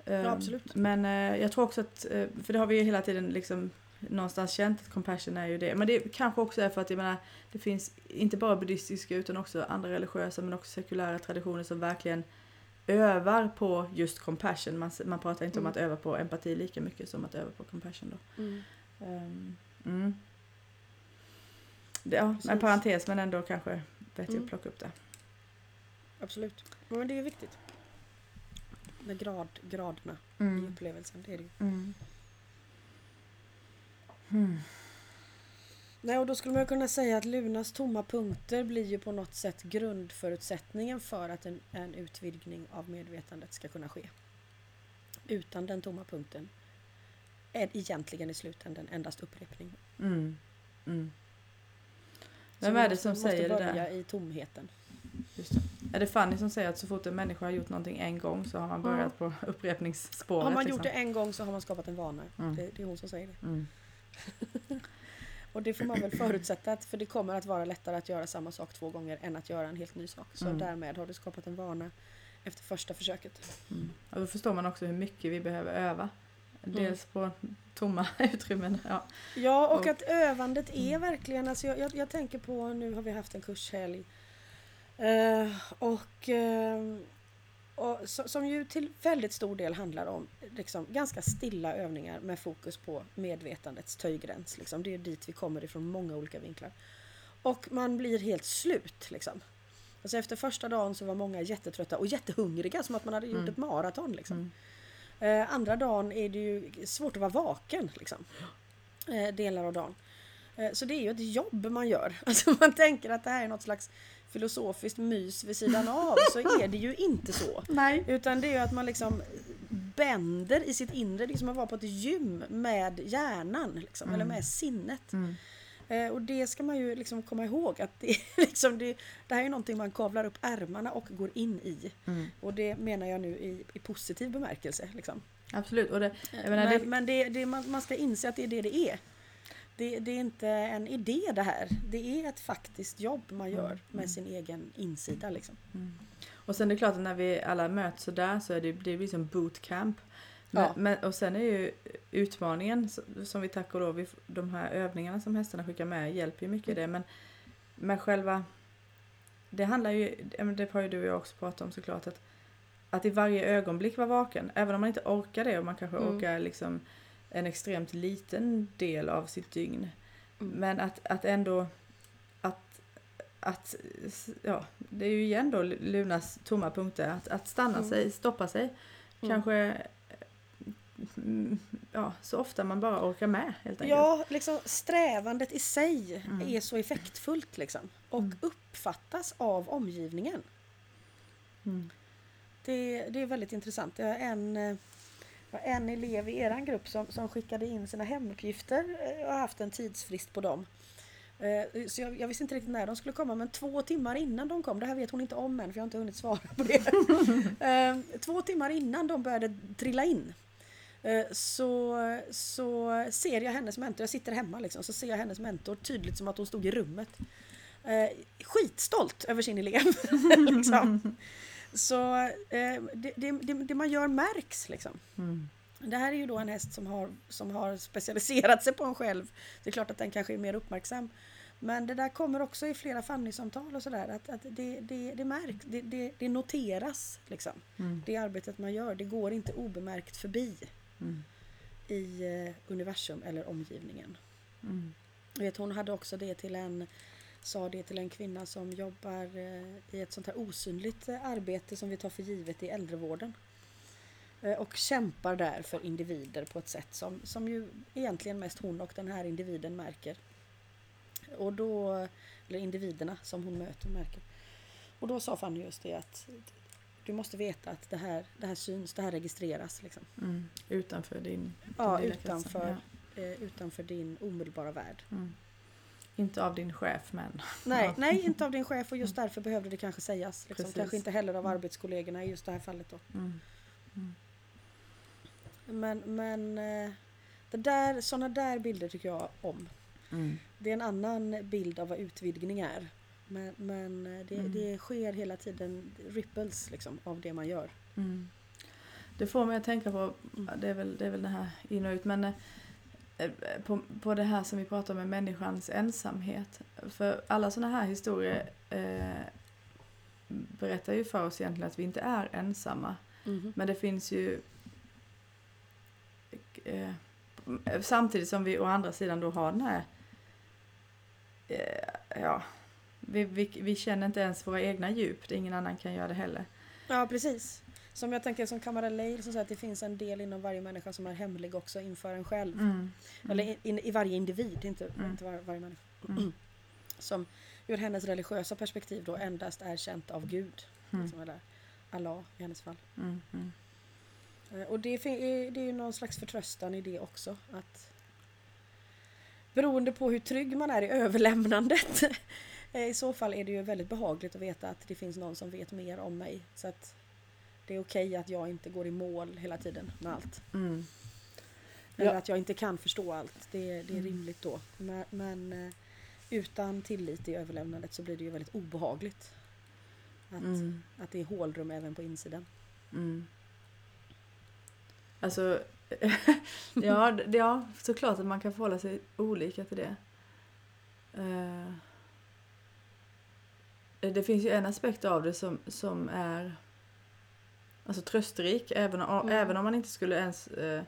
Ehm, Ja, absolut. Men eh, jag tror också att, eh, för det har vi ju hela tiden liksom någonstans känt att compassion är ju det. Men det kanske också är för att jag menar, det finns inte bara buddhistiska utan också andra religiösa men också sekulära traditioner som verkligen övar på just compassion. Man, man pratar inte om Mm. att öva på empati lika mycket som att öva på compassion då. Mm. Ehm, mm. det, ja, en Precis. parentes men ändå kanske vettigt Mm. att plocka upp det. Absolut. Men det är viktigt. Med grad, graderna i Mm. upplevelsen, det är det ju. Mm. Mm. Nej, och då skulle man kunna säga att Lunas tomma punkter blir ju på något sätt grundförutsättningen för att en, en utvidgning av medvetandet ska kunna ske. Utan den tomma punkten är egentligen i slutändan endast upprepning. Mm. Mm. Vem är det måste- som måste säger det börja där? i tomheten. Just det. Är det Fanny som säger att så fort en människa har gjort någonting en gång så har man börjat på upprepningsspåret? Har man liksom? gjort det en gång så har man skapat en vana. Mm. Det, det är hon som säger det. Mm. Och det får man väl förutsätta att för det kommer att vara lättare att göra samma sak två gånger än att göra en helt ny sak. Så Mm. därmed har du skapat en vana efter första försöket. Mm. Och då förstår man också hur mycket vi behöver öva. Mm. Dels på tomma utrymmen. Ja. Ja, och Och- att övandet är verkligen, alltså jag, jag, jag tänker på, nu har vi haft en kurshelg. Eh, och, eh, och so- som ju till väldigt stor del handlar om liksom, ganska stilla övningar med fokus på medvetandets töjgräns. Liksom. Det är dit vi kommer ifrån många olika vinklar. Och man blir helt slut. Liksom. Alltså efter första dagen så var många jättetrötta och jättehungriga som att man hade gjort Mm. ett maraton. Liksom. Mm. Eh, andra dagen är det ju svårt att vara vaken. Liksom. Eh, delar av dagen. Eh, så det är ju ett jobb man gör. Alltså man tänker att det här är något slags filosofiskt mys vid sidan av så är det ju inte så. Nej. Utan det är ju att man liksom bänder i sitt inre, det är som att vara på ett gym med hjärnan. Liksom, Mm. Eller med sinnet. Mm. Eh, och det ska man ju liksom komma ihåg att det, liksom det, det här är någonting man kavlar upp ärmarna och går in i. Mm. Och det menar jag nu i, i positiv bemärkelse. Liksom. Absolut. Och det, menar, men det, men det, det, man, man ska inse att det är det det är. Det, det är inte en idé det här. Det är ett faktiskt jobb man gör Mm. med sin egen insida. Liksom. Mm. Och sen är det klart att när vi alla möts så där så är det, det blir som bootcamp. Men, Ja. men, och sen är ju utmaningen som vi tack och lov, de här övningarna som hästarna skickar med hjälper ju mycket i det. Men, men själva, det handlar ju, det har ju du och jag också pratat om såklart, att, att i varje ögonblick vara vaken. Även om man inte orkar det och man kanske Mm. orkar liksom en extremt liten del av sitt dygn. Mm. Men att, att ändå att, att, ja, det är ju igen då Lunas tomma punkter. Att, att stanna Mm. sig, stoppa sig. Mm. Kanske mm, ja, så ofta man bara orkar med helt enkelt. Ja, liksom strävandet i sig Mm. är så effektfullt liksom. Och Mm. uppfattas av omgivningen. Mm. Det, det är väldigt intressant. Jag har en, eh, var en elev i er grupp som, som skickade in sina hemuppgifter eh, och har haft en tidsfrist på dem. Eh, Så jag, jag visste inte riktigt när de skulle komma men två timmar innan de kom, det här vet hon inte om än för jag har inte hunnit svara på det. Eh, Två timmar innan de började trilla in så, så ser jag hennes mentor, jag sitter hemma liksom, så ser jag hennes mentor tydligt som att hon stod i rummet. Skitstolt över sin elev. liksom. Så eh, det, det, det, man gör märks liksom. Mm. Det här är ju då en häst som har, som har specialiserat sig på en själv. Det är klart att den kanske är mer uppmärksam. Men det där kommer också i flera Fanny-samtal och sådär. Att, att det, det, det märks, det, det, det noteras liksom. Mm. Det arbetet man gör, det går inte obemärkt förbi Mm. i eh, universum eller omgivningen. Mm. Vet, hon hade också det till en sa det till en kvinna som jobbar eh, i ett sånt här osynligt eh, arbete som vi tar för givet i äldrevården. Eh, Och kämpar där för individer på ett sätt som, som ju egentligen mest hon och den här individen märker. Och då, eller individerna som hon möter märker. Och då sa Fanny just det att du måste veta att det här, det här syns, det här registreras. Liksom. Mm. Utanför din Ja, din kretsen. utanför, eh, utanför din omedelbara värld. Ja. Mm. Inte av din chef men. Nej, nej, inte av din chef och just därför behövde det kanske sägas. Liksom. Kanske inte heller av Mm. arbetskollegorna i just det här fallet. Då. Mm. Men, men eh, det där, sådana där bilder tycker jag om. Mm. Det är en annan bild av vad utvidgning är. Men, men eh, det, Mm. det sker hela tiden ripples liksom, av det man gör. Mm. Det får mig att tänka på, Mm. det är väl, det är väl det här in och ut, men eh, på, på det här som vi pratar om med människans ensamhet. För alla sådana här historier eh, berättar ju för oss egentligen att vi inte är ensamma. Mhm. Men det finns ju eh, samtidigt som vi å andra sidan då har den här eh, ja, vi, vi, vi känner inte ens våra egna djup, det ingen annan kan göra det heller. Ja, precis. Som jag tänker som Kamara som säger att det finns en del inom varje människa som är hemlig också inför en själv. Mm. Eller i, i, i varje individ, inte, Mm. inte var, varje människa. Mm. Som ur hennes religiösa perspektiv då endast är känt av Gud. Mm. Liksom, eller Allah i hennes fall. Mm. Mm. Eh, Och det, är- det är ju någon slags förtröstan i det också. Att beroende på hur trygg man är i överlämnandet eh, i så fall är det ju väldigt behagligt att veta att det finns någon som vet mer om mig. Så att det är okej att jag inte går i mål hela tiden med allt. Mm. Eller Ja. att jag inte kan förstå allt. Det, det är Mm. rimligt då. Men, men eh, utan tillit i överlämnandet så blir det ju väldigt obehagligt. Att, Mm. att det är hålrum även på insidan. Mm. Alltså, ja, ja, såklart att man kan förhålla sig olika till det. Eh, det finns ju en aspekt av det som, som är alltså trösterik, även om, Mm. även om man inte skulle ens eh,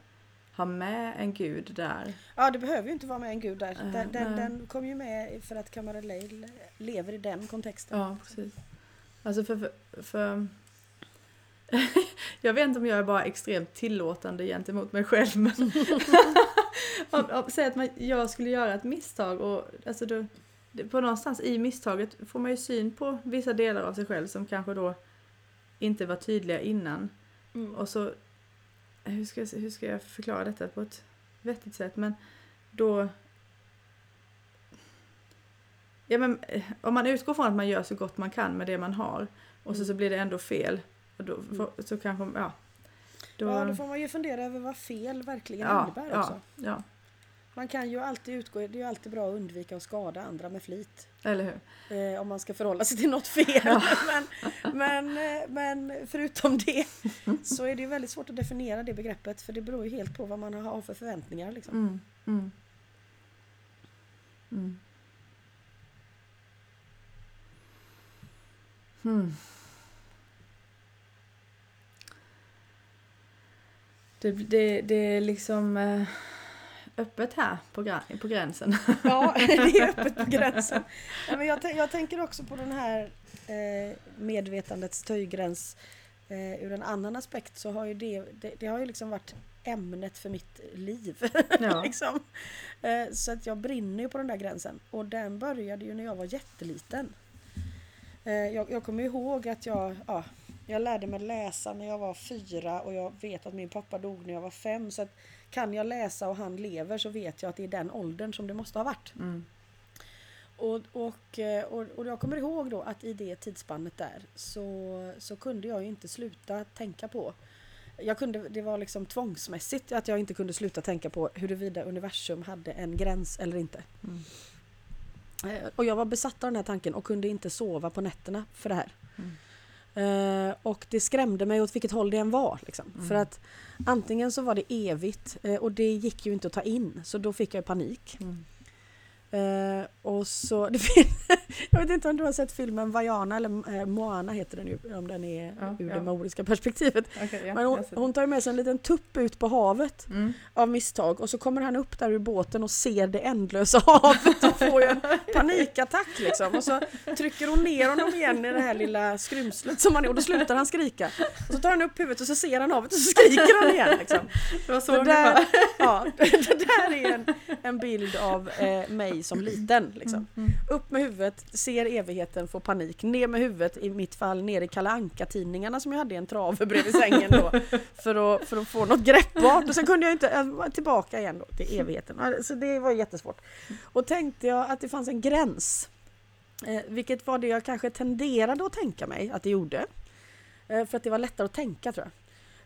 ha med en gud där. Ja, det behöver ju inte vara med en gud där. Eh, Den, den, nej. den kom ju med för att Kamara Leil lever i den kontexten. Ja, precis. Alltså för... för, för jag vet inte om jag är bara extremt tillåtande gentemot mig själv men... om, om, säg att man, jag skulle göra ett misstag och alltså då, på någonstans i misstaget får man ju syn på vissa delar av sig själv som kanske då inte var tydliga innan. Mm. Och så, hur ska, jag, hur ska jag förklara detta på ett vettigt sätt? Men då... Ja, men, eh, om man utgår från att man gör så gott man kan med det man har och så, Mm. så blir det ändå fel. Och då, får- så kanske, ja. Då, Ja, då får man ju fundera över vad fel verkligen ja, innebär också. ja, ja, Man kan ju alltid utgå, det är ju alltid bra att undvika att skada andra med flit. eller hur? Eh, om man ska förhålla sig till något fel. Ja. men, men, eh, men förutom det så är det ju väldigt svårt att definiera det begreppet för det beror ju helt på vad man har för förväntningar. Liksom. Mm, mm. Mm. Hmm. Det, det, det är liksom eh, öppet här på, gra- på gränsen. Ja, det är öppet på gränsen. Ja, men jag, jag tänker också på den här eh, medvetandets töjgräns eh, ur en annan aspekt så har ju det, det, det har ju liksom varit ämnet för mitt liv. Ja. liksom. eh, så att jag brinner ju på den där gränsen och den började ju när jag var jätteliten. Eh, jag, jag kommer ihåg att jag, ja, jag lärde mig läsa när jag var fyra och jag vet att min pappa dog när jag var fem. Så att kan jag läsa och han lever så vet jag att det är den åldern som det måste ha varit. Mm. Och, och, eh, och, och jag kommer ihåg då att i det tidsspannet där så, så kunde jag inte sluta tänka på jag kunde, det var liksom tvångsmässigt att jag inte kunde sluta tänka på huruvida universum hade en gräns eller inte. Mm. Eh, Och jag var besatt av den här tanken och kunde inte sova på nätterna för det här. Mm. Eh, och det skrämde mig åt vilket håll det än var. Liksom. Mm. För att antingen så var det evigt eh, och det gick ju inte att ta in så då fick jag panik. Mm. Eh, och så, jag vet inte om du har sett filmen Vaiana eller eh, Moana heter den ju om den är Ja, ur ja. det maoriska perspektivet. Okej, ja, Men hon, hon tar med sig en liten tupp ut på havet Mm. av misstag och så kommer han upp där ur båten och ser det ändlösa havet och får ju en panikattack liksom. Och så trycker hon ner honom igen i det här lilla skrymslet som han är och då slutar han skrika. Och så tar han upp huvudet och så ser han havet och så skriker han igen liksom. Det var så Det där, ja, det där är en, en bild av eh, mig som liten. Liksom. Mm. Upp med huvudet, ser evigheten, får panik. Ner med huvudet, i mitt fall ner i Kalle Anka-tidningarna som jag hade i en trave bredvid sängen då. För att, för att få något greppbart. Och sen kunde jag inte, var tillbaka igen då till evigheten. Så det var jättesvårt. Och tänkte jag att det fanns en gräns. Eh, vilket var det jag kanske tenderade att tänka mig att det gjorde. Eh, för att det var lättare att tänka tror jag.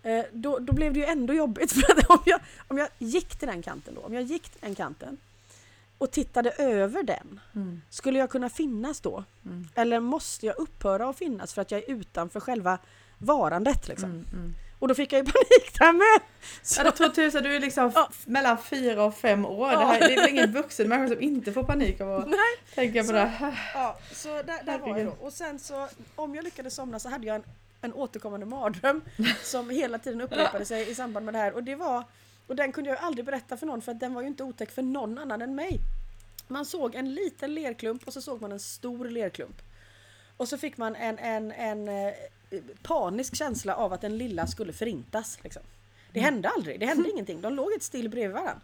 Eh, då, då blev det ju ändå jobbigt för att om jag, om jag gick till den kanten då, om jag gick till den kanten och tittade över den, Mm. skulle jag kunna finnas då? Mm. Eller måste jag upphöra att finnas för att jag är utanför själva varandet liksom? Mm. Mm. Och då fick jag ju panik där med! Så, Ja, det tror tusan, du är liksom Ja. mellan fyra och fem år. Ja. Det, här, det är väl ingen vuxen människa som inte får panik av att nej, tänka på Så- det här. ja, så där, där var jag då. Och sen så, om jag lyckades somna så hade jag en, en återkommande mardröm som hela tiden upprepade sig i samband med det här. Och det var, och den kunde jag aldrig berätta för någon för att den var ju inte otäck för någon annan än mig. Man såg en liten lerklump och så såg man en stor lerklump. Och så fick man en, en, en eh, panisk känsla av att den lilla skulle förintas. Liksom. Det hände aldrig, det hände ingenting. De låg ett still bredvid varandra.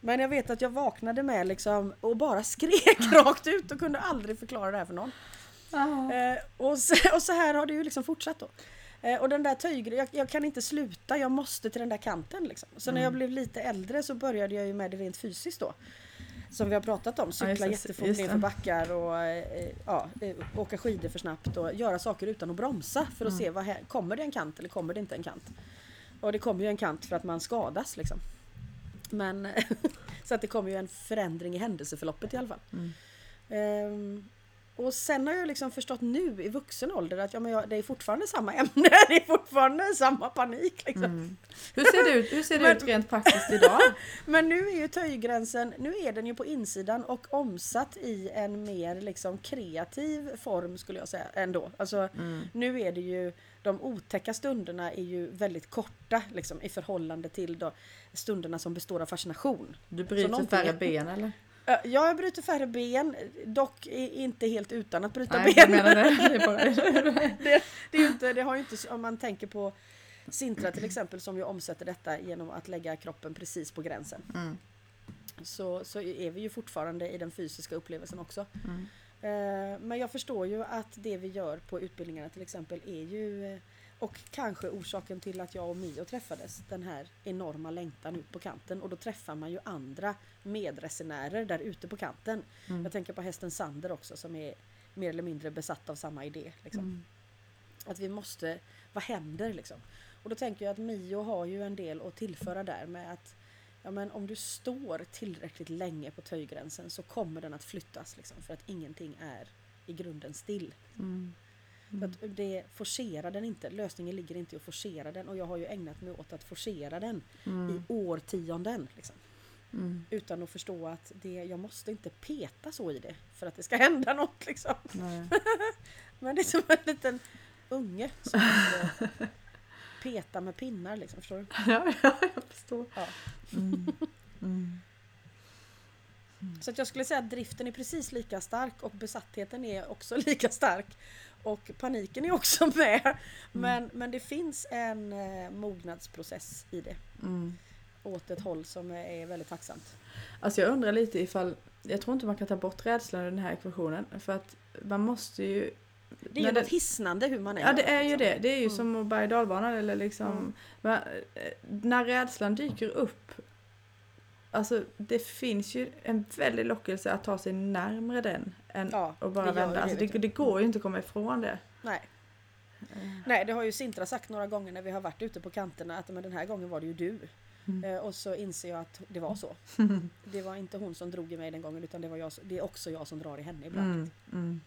Men jag vet att jag vaknade med liksom och bara skrek rakt ut och kunde aldrig förklara det här för någon. Eh, och, så, och så här har det ju liksom fortsatt då. Eh, och den där töjgrejen, jag, jag kan inte sluta, jag måste till den där kanten. Liksom. Så när jag blev lite äldre så började jag ju med det rent fysiskt då. Som vi har pratat om, cykla just det, jättefort nerför backar och eh, ja, eh, åka skidor för snabbt och göra saker utan att bromsa för att se vad hä- kommer det en kant eller kommer det inte en kant. Och det kommer ju en kant för att man skadas liksom. Men så att det kommer ju en förändring i händelseförloppet i alla fall. Mm. Ehm, och sen har jag liksom förstått nu i vuxen ålder att ja, men jag, det är fortfarande samma ämne, det är fortfarande samma panik. Liksom. Mm. Hur ser det ut, hur ser det Men- ut rent praktiskt idag? Men nu är ju töjgränsen, nu är den ju på insidan och omsatt i en mer liksom kreativ form skulle jag säga ändå. Alltså Mm. nu är det ju, de otäcka stunderna är ju väldigt korta liksom, i förhållande till då, stunderna som består av fascination. Du bryter färre ben eller? Jag bryter färre ben, dock inte helt utan att bryta Nej, ben. menar det. det, är bara... det, det, är ju inte, det har ju inte, om man tänker på Sintra till exempel som ju omsätter detta genom att lägga kroppen precis på gränsen. Mm. Så, så är vi ju fortfarande i den fysiska upplevelsen också. Mm. Eh, Men jag förstår ju att det vi gör på utbildningarna till exempel är ju eh, och kanske orsaken till att jag och Mio träffades, den här enorma längtan ut på kanten och då träffar man ju andra medresenärer där ute på kanten. Mm. Jag tänker på hästen Sander också som är mer eller mindre besatt av samma idé. Liksom. Mm. Att vi måste, vad händer liksom? Och då tänker jag att Mio har ju en del att tillföra där med att ja, men om du står tillräckligt länge på töjgränsen så kommer den att flyttas liksom, för att ingenting är i grunden still. Mm. För att det forcera den inte. Lösningen ligger inte i att forcera den och jag har ju ägnat mig åt att forcera den Mm. i årtionden. Liksom. Mm. Utan att förstå att det, jag måste inte peta så i det för att det ska hända något. Liksom. Men det är som en liten unge som peta med pinnar. Liksom, förstår du? Ja, ja, jag förstår. Ja. Mm. Mm. Så att jag skulle säga att driften är precis lika stark och besattheten är också lika stark. Och paniken är också med. Men, men det finns en eh, mognadsprocess i det. Mm. Åt ett håll som är, väldigt tacksamt. Alltså jag undrar lite ifall, jag tror inte man kan ta bort rädslan ur den här ekvationen. För att man måste ju... Det är ju något hisnande hur man är. Ja det är ju liksom. det. Det är ju Mm. som berg och dalbana eller liksom. Mm. Eh, när rädslan dyker upp. Alltså det finns ju en väldig lockelse att ta sig närmre den än Ja, att bara vända. Alltså, det, det går ju inte att komma ifrån det. Nej. Nej, det har ju Sintra sagt några gånger när vi har varit ute på kanterna att men den här gången var det ju du. Mm. Eh, och så inser jag att det var så. Det var inte hon som drog i mig den gången utan det var jag, det är också jag som drar i henne ibland. Mm, mm,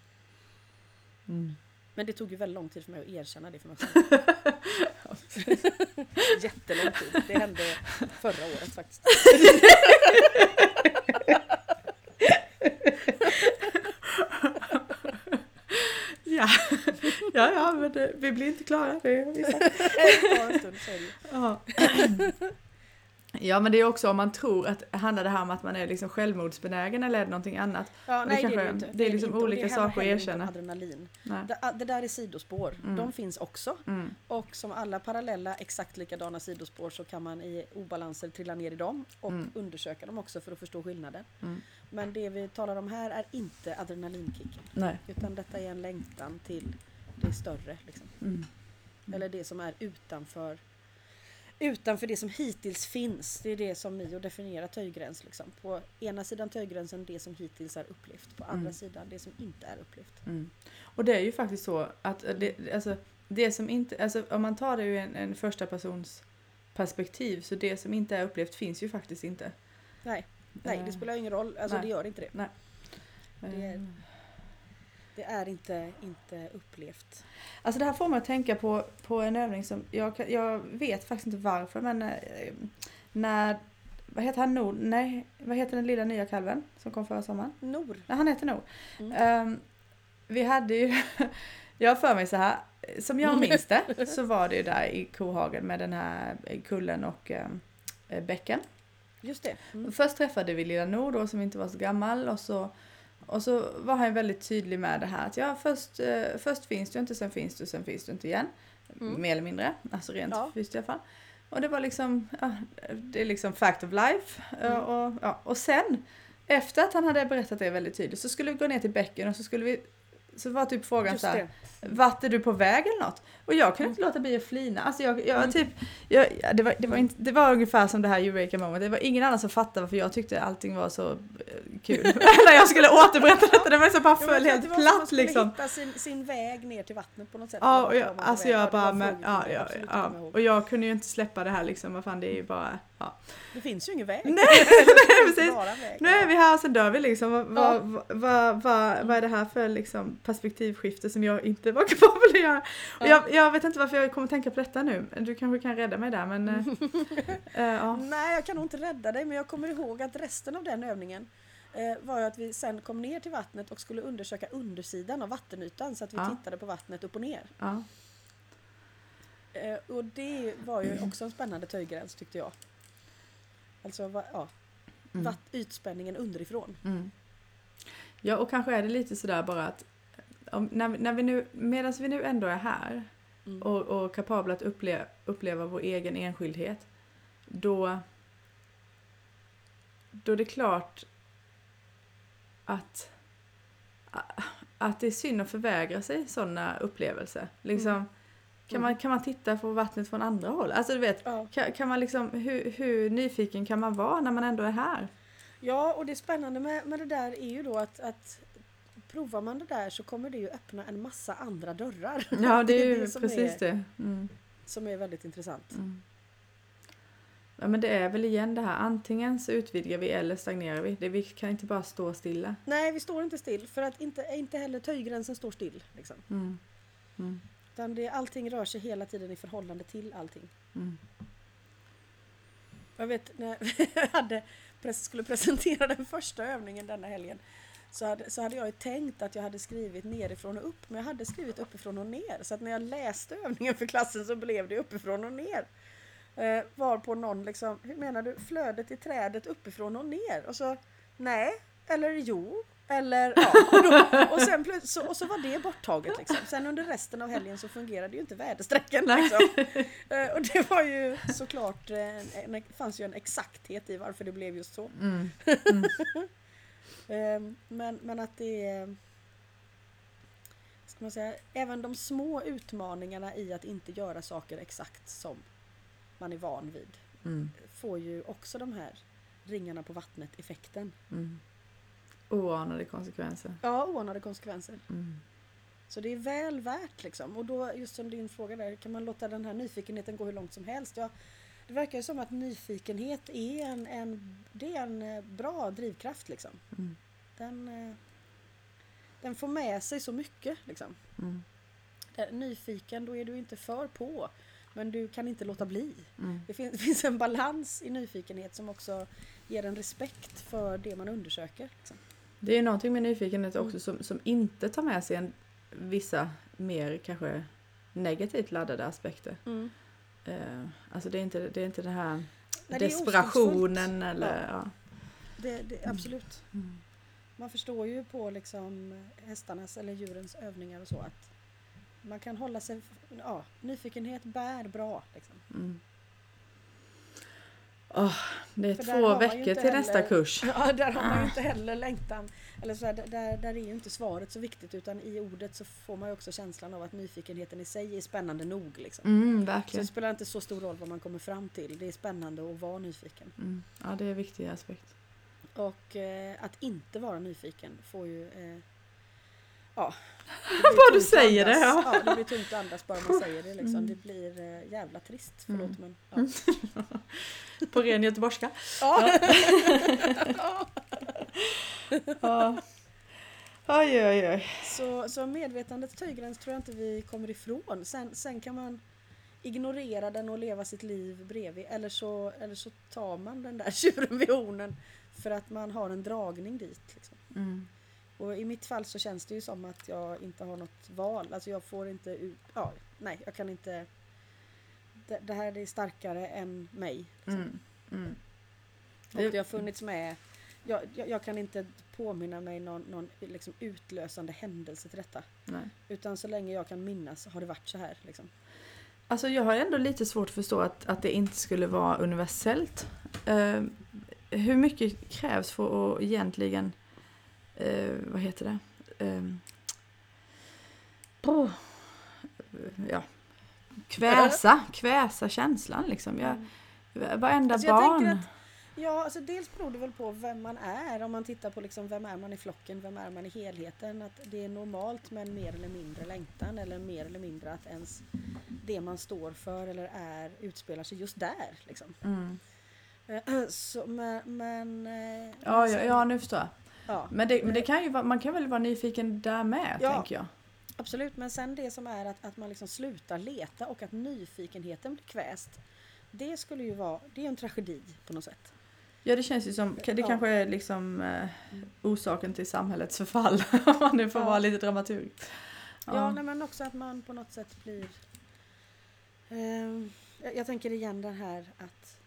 mm. Men det tog ju väldigt lång tid för mig att erkänna det för mig själv. Jättelång tid. Det hände förra året faktiskt. Ja. ja, ja, men det, vi blir inte klara. Det vi. Det tar en stund är. Ja. ja, men det är också om man tror att handlar det här om att man är liksom självmordsbenägen eller är det någonting annat? Ja, det nej, det kanske är det är- ju inte. det är liksom inte. Olika det saker att erkänna. Adrenalin. Det, det där är sidospår. Mm. De finns också. Mm, Och som alla parallella exakt likadana sidospår så kan man i obalanser trilla ner i dem och Mm. undersöka dem också för att förstå skillnaden. mm. Men det vi talar om här är inte adrenalinkicken. Nej. Utan detta är en längtan till det större. Liksom. Mm. Eller det som är utanför Utanför det som hittills finns. Det är det som Mio definierar töjgräns. Liksom. På ena sidan töjgränsen det som hittills är upplevt. På andra Mm. sidan det som inte är upplevt. Mm. Och det är ju faktiskt så att det, alltså, det som inte, alltså, om man tar det ur en, en första persons perspektiv så det som inte är upplevt finns ju faktiskt inte. Nej, nej det Eh, spelar ingen roll. Alltså nej. det gör inte det. Det är- eh, Det är inte, inte upplevt. Alltså det här får mig att tänka på, på en övning som, jag, jag vet faktiskt inte varför men eh, när, vad heter han Nord? Nej, vad heter den lilla nya kalven som kom förra sommaren? Nor. Nej, han heter Nord. Mm. Ehm, vi hade ju, jag för mig så här, som jag minns det så var det ju där i kohagen med den här kullen och eh, bäcken. Just det. Mm. Först träffade vi lilla Nord då som inte var så gammal och så, och så var han väldigt tydlig med det här att ja först, eh, först finns du inte, sen finns du, sen finns du inte igen. Mm. Mer eller mindre, alltså rent Ja. fysiskt i alla fall. Och det var liksom, ja, det är liksom fact of life. Eh, Mm. Och, ja, och sen, efter att han hade berättat det väldigt tydligt så skulle vi gå ner till bäcken och så skulle vi, så var typ frågan Just så här, det. vart är du på väg eller något? Och jag kunde inte låta bli att flina. Alltså jag, jag Mm. typ, jag, ja, det, var, det, var inte, det var ungefär som det här Eureka moment. Det var ingen annan som fattade varför jag tyckte allting var så eh, kul. När jag skulle återberätta detta, det var så bara föll helt var som man platt skulle liksom. hitta sin, sin väg ner till vattnet på något sätt. Ja, och jag, alltså jag bara, men, ja, ja, ja. Och jag kunde ju inte släppa det här liksom, vad fan det är ju bara, ja. Det finns ju ingen väg. Nej, finns precis. väg. Nu är vi här och sen dör vi liksom. Vad, Ja. vad, vad, vad, vad är det här för liksom perspektivskifte som jag inte var kapabel att göra? Och Ja. jag, jag vet inte varför jag kommer tänka på detta nu. Du kanske kan rädda mig där men... eh, ja. Nej, jag kan nog inte rädda dig, men jag kommer ihåg att resten av den övningen eh, var ju att vi sen kom ner till vattnet och skulle undersöka undersidan av vattenytan så att vi Ja. tittade på vattnet upp och ner. Ja. Eh, och det var ju också en spännande töjgräns tyckte jag. Alltså, va, ja, Mm. vatt, ytspänningen underifrån. Mm. Ja och kanske är det lite sådär bara att om, när, när vi nu, medan vi nu ändå är här Mm. och, och kapabla att uppleva, uppleva vår egen enskildhet då då är det klart att att det är synd att förvägra sig sådana upplevelser. Liksom, Mm. kan, man, kan man titta på vattnet från andra håll? Alltså du vet, Ja. kan, kan man liksom, hur, hur nyfiken kan man vara när man ändå är här? ja, och det spännande med, med det där är ju då att, att provar man det där så kommer det ju öppna en massa andra dörrar. Ja, det är ju det precis är, det. Mm. Som är väldigt intressant. Mm. Ja men det är väl igen det här, antingen så utvidgar vi eller stagnerar vi. Det, vi kan inte bara stå stilla. Nej, vi står inte still för att inte, inte heller töjgränsen står still. Liksom. Mm. Mm. Utan det, allting rör sig hela tiden i förhållande till allting. Mm. Jag vet när jag hade, skulle presentera den första övningen denna helgen så hade, så hade jag ju tänkt att jag hade skrivit nerifrån och upp men jag hade skrivit uppifrån och ner. Så att när jag läste övningen för klassen så blev det uppifrån och ner. Eh, var på någon liksom, hur menar du, flödet i trädet uppifrån och ner? Och så, nej, eller jo, eller ja. Och, då, och, sen så, och så var det borttaget liksom. Sen under resten av helgen så fungerade ju inte väderstrecken liksom. Eh, Och det var ju såklart, eh, en, en, fanns ju en exakthet i varför det blev just så. Mm. Eh, Men, men att det är ska man säga, även de små utmaningarna i att inte göra saker exakt som man är van vid Mm. får ju också de här ringarna på vattnet effekten. Mm. Oanade konsekvenser. Ja, oanade konsekvenser. Mm. Så det är väl värt liksom. Och då, just som din fråga där, kan man låta den här nyfikenheten gå hur långt som helst? Ja, det verkar som att nyfikenhet är en, en, det är en eh, bra drivkraft liksom. Mm. Den, eh, den får med sig så mycket liksom. Mm. Nyfiken, då är du inte för på. Men du kan inte låta bli. Mm. Det finns, det finns en balans i nyfikenhet som också ger en respekt för det man undersöker. Liksom. Det är någonting med nyfikenhet Mm. också som, som inte tar med sig en, vissa mer kanske negativt laddade aspekter. Eh, alltså det är inte, det är inte den här Nej, det desperationen eller... Ja. Det, det, absolut. Mm. Man förstår ju på liksom hästarnas eller djurens övningar och så att man kan hålla sig... Ja, nyfikenhet bär bra. Liksom. Mm. Åh, det är För två veckor till nästa heller- kurs. Ja, där har man Ah. ju inte heller längtan. Eller så här, där, där är ju inte svaret så viktigt utan i ordet så får man ju också känslan av att nyfikenheten i sig är spännande nog. Liksom. Mm, Så det verkligen. spelar inte så stor roll vad man kommer fram till. Det är spännande att vara nyfiken. Mm. Ja, det är en viktig aspekt. Och eh, att inte vara nyfiken får ju... Eh, ja. Bara du säger det, ja. ja. Det blir tungt att andas bara man säger det liksom. Mm. Det blir eh, jävla trist. Mm. Förlåt men... Ja. På ren göteborgska. Ja. Ja. Oj, oj, oj. Så, så medvetandets töjgräns tror jag inte vi kommer ifrån. Sen, sen kan man ignorera den och leva sitt liv bredvid. Eller så, eller så tar man den där tjuren vid hornen för att man har en dragning dit. Liksom. Mm. Och i mitt fall så känns det ju som att jag inte har något val. Alltså jag får inte ut... Ja, nej, jag kan inte... Det, det här är starkare än mig. Liksom. Mm. Mm. Och det har funnits med... Jag, jag, jag kan inte påminna mig någon, någon liksom utlösande händelse till detta. Nej. Utan så länge jag kan minnas har det varit så här. Liksom. Alltså jag har ändå lite svårt att förstå att, att det inte skulle vara universellt. Eh, hur mycket krävs för att egentligen, eh, vad heter det? Eh, oh, ja, kväsa, kväsa känslan liksom. Jag, varenda Alltså jag barn. tänker Ja, alltså dels beror det väl på vem man är. Om man tittar på liksom vem är man i flocken, vem är man i helheten. Att det är normalt med en mer eller mindre längtan eller mer eller mindre att ens det man står för eller är utspelar sig just där. Liksom. Mm. Eh, Så, men, men, eh, Ja, alltså, ja, ja, nu förstår jag. Ja, Men, det, men det kan ju vara, man kan väl vara nyfiken där med, Ja. tänker jag. absolut. Men sen det som är att, att man liksom slutar leta och att nyfikenheten blir kväst. Det skulle ju vara, det är en tragedi på något sätt. Ja, det känns ju som, det Ja. kanske är liksom eh, orsaken till samhällets förfall, om man nu får Ja. vara lite dramaturg. Ja, nej, men också att man på något sätt blir... Ehm, jag, tänker igen det här att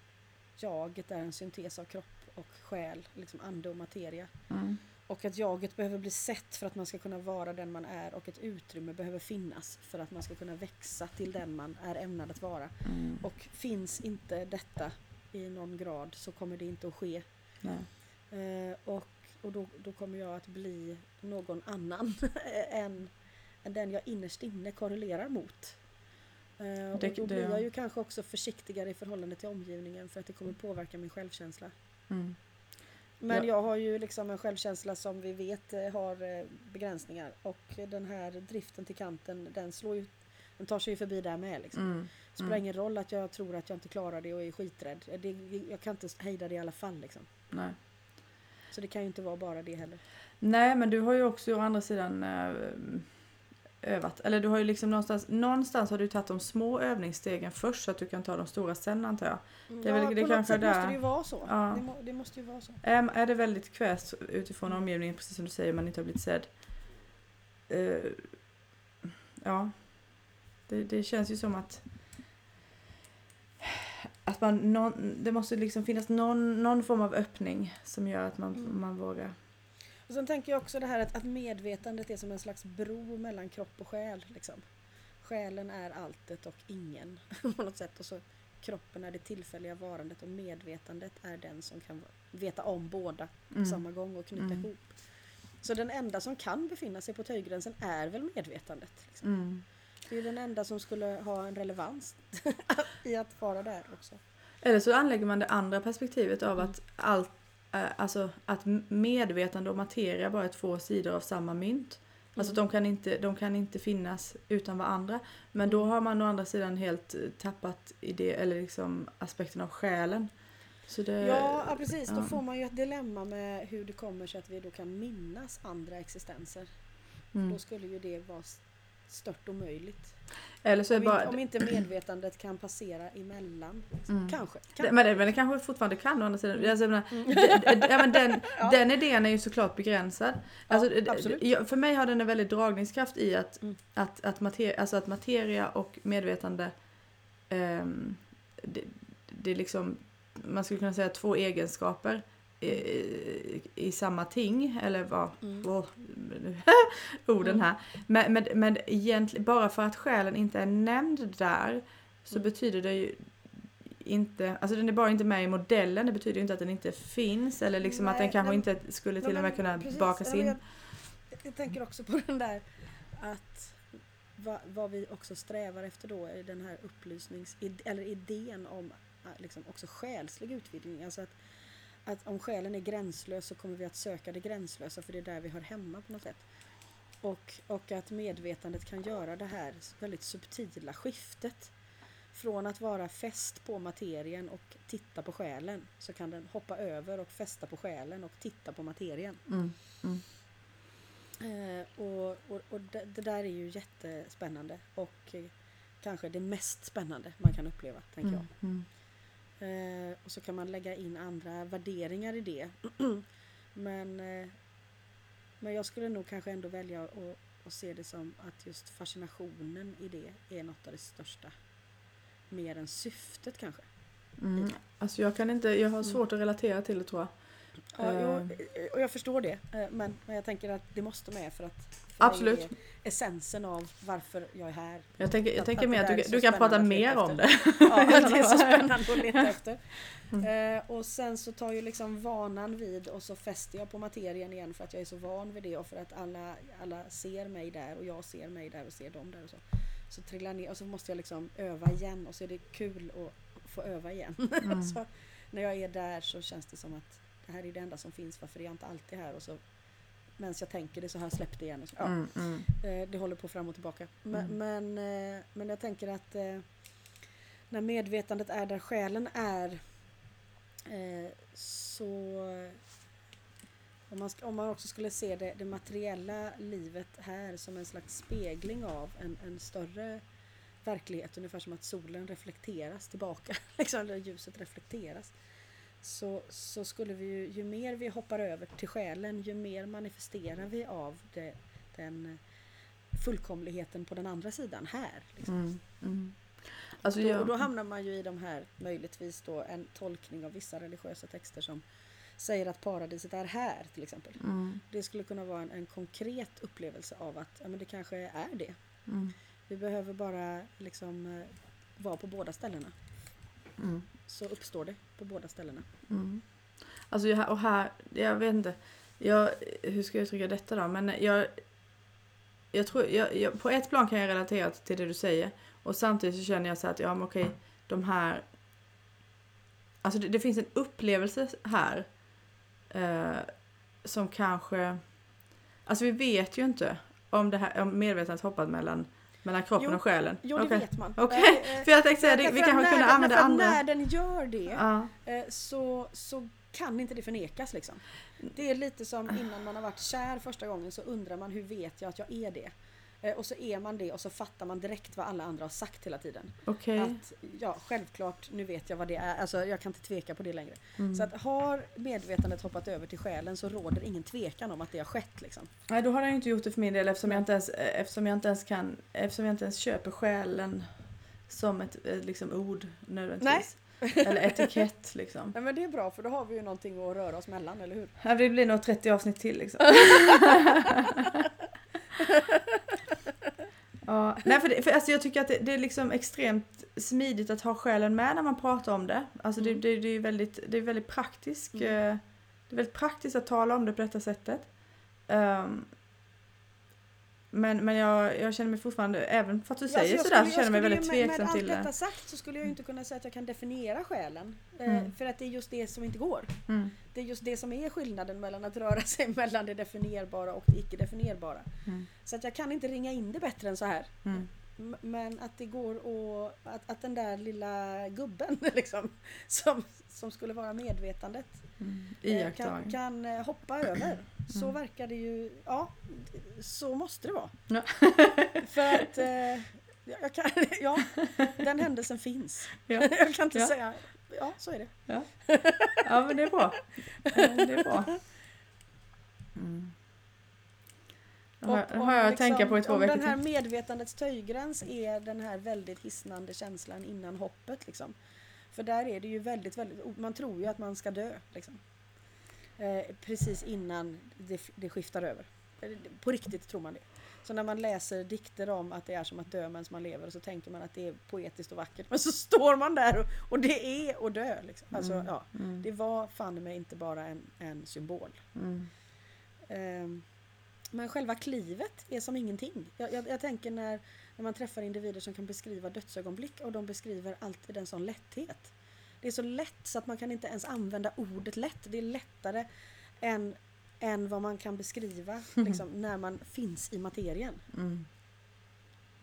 jaget är en syntes av kropp och själ, liksom ande och materia. Mm. Och att jaget behöver bli sett för att man ska kunna vara den man är och ett utrymme behöver finnas för att man ska kunna växa till den man är ämnad att vara. Mm. Och finns inte detta i någon grad så kommer det inte att ske. Eh, och och då, då kommer jag att bli någon annan än, än den jag innerst inne korrelerar mot. Eh, och då blir jag ju kanske också försiktigare i förhållande till omgivningen för att det kommer påverka min självkänsla. Mm. Men Ja. jag har ju liksom en självkänsla som vi vet eh, har eh, begränsningar och den här driften till kanten den slår ju den tar sig ju förbi där med. Liksom. Mm. Det spelar Mm. ingen roll att jag tror att jag inte klarar det och är skiträdd. Det, jag kan inte hejda det i alla fall. Liksom. Nej. Så det kan ju inte vara bara det heller. Nej, men du har ju också å andra sidan eh, övat. Eller du har ju liksom någonstans, någonstans har du tagit de små övningsstegen först så att du kan ta de stora sen antar jag. Det är väl- det på något kanske sätt där- måste det ju vara så. Ja. Det, må, det måste ju vara så. Är, är det väldigt kväst utifrån omgivningen, precis som du säger, man inte har blivit sedd. Eh, ja, det, det känns ju som att att man, någon, det måste liksom finnas någon, någon form av öppning som gör att man, Mm. man vågar. Och sen tänker jag också det här att, att medvetandet är som en slags bro mellan kropp och själ. Liksom. Själen är alltet och ingen på något sätt. Och så kroppen är det tillfälliga varandet och medvetandet är den som kan veta om båda på Mm. samma gång och knyta Mm. ihop. Så den enda som kan befinna sig på töjgränsen är väl medvetandet. Liksom. Mm. Det är ju den enda som skulle ha en relevans i att vara där också. Eller så anlägger man det andra perspektivet av Mm. att allt, alltså att medvetande och materia bara är två sidor av samma mynt. Alltså Mm. de kan, inte, de kan inte finnas utan varandra. Men då Mm. har man å andra sidan helt eh, tappat idé, eller liksom aspekten av själen. Det, Ja, ja precis. Då ja. får man ju ett dilemma med hur det kommer sig att vi då kan minnas andra existenser. mm. Då skulle ju det vara stört omöjligt. Eller så är Om, bara... inte, om inte medvetandet kan passera emellan. Mm. Kanske. Det, Kan. men, det, men det kanske fortfarande kan å andra sidan. Mm. Alltså, menar, Mm. d- d- ja, men den, Ja. den idén är ju såklart begränsad. Alltså, Ja, d- för mig har den en väldig dragningskraft i att, Mm. att, att, materia, alltså att materia och medvetande ehm, det, det är liksom, man skulle kunna säga två egenskaper i, i samma ting, eller vad, Mm. Åh, orden Mm. här. Men, men, men egentligen, bara för att själen inte är nämnd där så Mm. betyder det ju inte, alltså den är bara inte med i modellen, det betyder ju inte att den inte finns eller liksom att Nej, den kanske nej, inte skulle till och med kunna precis. bakas in. Jag, jag tänker också på den där att va, vad vi också strävar efter då är den här upplysnings... Eller idén om äh, liksom också själslig utvidgning. Alltså att, att om själen är gränslös så kommer vi att söka det gränslösa för det är där vi hör hemma på något sätt. Och, och att medvetandet kan göra det här väldigt subtila skiftet. Från att vara fäst på materien och titta på själen så kan den hoppa över och fästa på själen och titta på materien. Mm. Eh, och och, och det, det där är ju jättespännande och eh, kanske det mest spännande man kan uppleva, tänker jag. Mm. Mm. Eh, och så kan man lägga in andra värderingar i det. men, eh, men jag skulle nog kanske ändå välja att, att se det som att just fascinationen i det är något av det största. Mer än syftet kanske. Mm. Alltså jag kan inte, jag har Mm. svårt att relatera till det tror jag. Ja, jo, eh, och jag förstår det. eh, Men, men jag tänker att det måste med för att Absolut. är essensen av varför jag är här. Jag tänker, jag tänker mer att du, du kan prata mer om det. Ja, det är så spännande att leta efter. Mm. Eh, och sen så tar ju liksom vanan vid och så fäster jag på materien igen för att jag är så van vid det och för att alla, alla ser mig där och jag ser mig där och ser dem där och så. Så trillar ner och så måste jag liksom öva igen och så är det kul att få öva igen. Mm. så när jag är där så känns det som att det här är det enda som finns, varför är jag inte alltid här? Och så medan jag tänker det så har jag släppt det igen. Och så, ja. Mm. Mm. Eh, Det håller på fram och tillbaka. Men, Mm. men, eh, men jag tänker att eh, när medvetandet är där själen är så om man, om man också skulle se det, det materiella livet här som en slags spegling av en, en större verklighet, ungefär som att solen reflekteras tillbaka, liksom, eller ljuset reflekteras. Så, så skulle vi ju, ju mer vi hoppar över till själen, ju mer manifesterar vi av det, den fullkomligheten på den andra sidan här. Liksom. Mm. Mm. Alltså Då, jag, och då hamnar man ju i de här, möjligtvis då, en tolkning av vissa religiösa texter som säger att paradiset är här till exempel. mm. Det skulle kunna vara en, en konkret upplevelse av att ja, men det kanske är det. Mm. Vi behöver bara liksom eh, vara på båda ställena. Mm. Så uppstår det på båda ställena. Mm. Alltså jag, och här, jag vet inte, jag, hur ska jag uttrycka detta då? Men jag, jag tror, jag, jag, på ett plan kan jag relatera till det du säger och samtidigt så känner jag så att ja men okej, de här, alltså det, det finns en upplevelse här eh, som kanske, alltså vi vet ju inte om det här, om medvetandet hoppat mellan, mellan kroppen Jo, och själen. Jo, det Okej. vet man. Okej, Eh, eh, För jag tänkte säga, det, därför vi att kanske kunde använda att andra. När den gör det Ja. eh, så, så kan inte det förnekas liksom. Det är lite som innan man har varit kär första gången så undrar man hur vet jag att jag är det? Eh, Och så är man det och så fattar man direkt vad alla andra har sagt hela tiden. Okej. Att ja, självklart, nu vet jag vad det är. Alltså jag kan inte tveka på det längre. Mm. Så att har medvetandet hoppat över till själen så råder ingen tvekan om att det har skett liksom. Nej, då har den inte gjort det för min del eftersom jag inte ens, eh, eftersom jag inte ens kan, eftersom jag inte ens köper själen som ett eh, liksom, ord nödvändigtvis. Eller etikett liksom. Nej men det är bra för då har vi ju någonting att röra oss mellan, eller hur? Ja, Det blir nog 30 avsnitt till liksom. ja, nej, för, det, för alltså, jag tycker att det, det är liksom extremt smidigt att ha själen med när man pratar om det. Alltså det, Mm. det, det är väldigt, det är väldigt praktiskt. Mm. eh, Det är väldigt praktiskt att tala om det på detta sättet. Ehm, Men, men jag, jag känner mig fortfarande, även för att du Ja, säger alltså, sådär, så känner jag mig väldigt ju- med, tveksam med till allt detta det. sagt så skulle jag ju inte kunna säga att jag kan definiera själen. Eh, Mm. För att det är just det som inte går. Mm. Det är just det som är skillnaden mellan att röra sig mellan det definierbara och det icke definierbara. Mm. Så att jag kan inte ringa in det bättre än så här. Mm. Men att det går att, att, att den där lilla gubben liksom, som, som skulle vara medvetandet Mm. eh, kan, kan eh, hoppa över. Så Mm. verkar det ju, ja, så måste det vara. Ja. För att, eh, jag kan, ja, den händelsen finns. Ja. Jag kan inte Ja. säga, ja så är det. Ja. ja, men det är bra. Det är bra. Mm. Har, Och har jag att tänka på i två om veckor den här medvetandets töjgräns är den här väldigt hisnande känslan innan hoppet. Liksom. För där är det ju väldigt, väldigt, man tror ju att man ska dö. Liksom. Eh, precis innan det, det skiftar över. Eh, På riktigt tror man det. Så när man läser dikter om att det är som att dö medan man lever så tänker man att det är poetiskt och vackert. Men så står man där och, och det är att dö. Liksom. Alltså, Mm. ja, Mm. det var fan mig inte bara en, en symbol. Mm. Ehm, Men själva klivet är som ingenting. Jag, jag, jag tänker när, när man träffar individer som kan beskriva dödsögonblick och de beskriver alltid en sån lätthet. Det är så lätt så att man kan inte ens använda ordet lätt. Det är lättare än, än vad man kan beskriva liksom, när man finns i materien. Mm.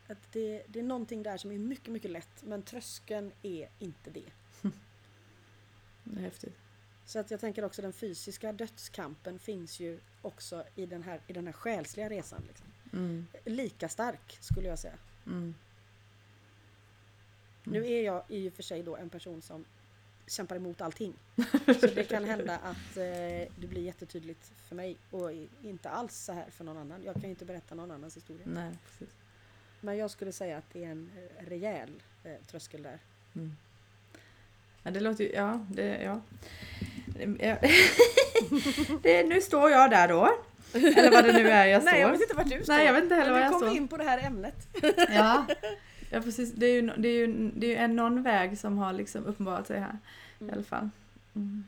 Att det, det är någonting där som är mycket, mycket lätt men tröskeln är inte det. Det är häftigt. Så att jag tänker också den fysiska dödskampen finns ju också i den här, i den här själsliga resan. Liksom. Mm. Lika stark skulle jag säga. Mm. Nu är jag i och för sig då en person som kämpar emot allting. Så det kan hända att eh, det blir jättetydligt för mig och inte alls så här för någon annan. Jag kan ju inte berätta någon annans historia. Nej, precis. Men jag skulle säga att det är en eh, rejäl eh, tröskel där. Mm. Ja, det låter ju... Ja, det... Ja. Det, nu står jag där då. Eller vad det nu är jag står. Nej jag vet inte vart du står. Nej, jag vet inte heller var jag kom vi står. in på det här ämnet. Ja, ja precis. Det är ju, det är ju, det är ju en någon väg som har liksom uppenbarat sig här. I Mm. alla fall. Mm.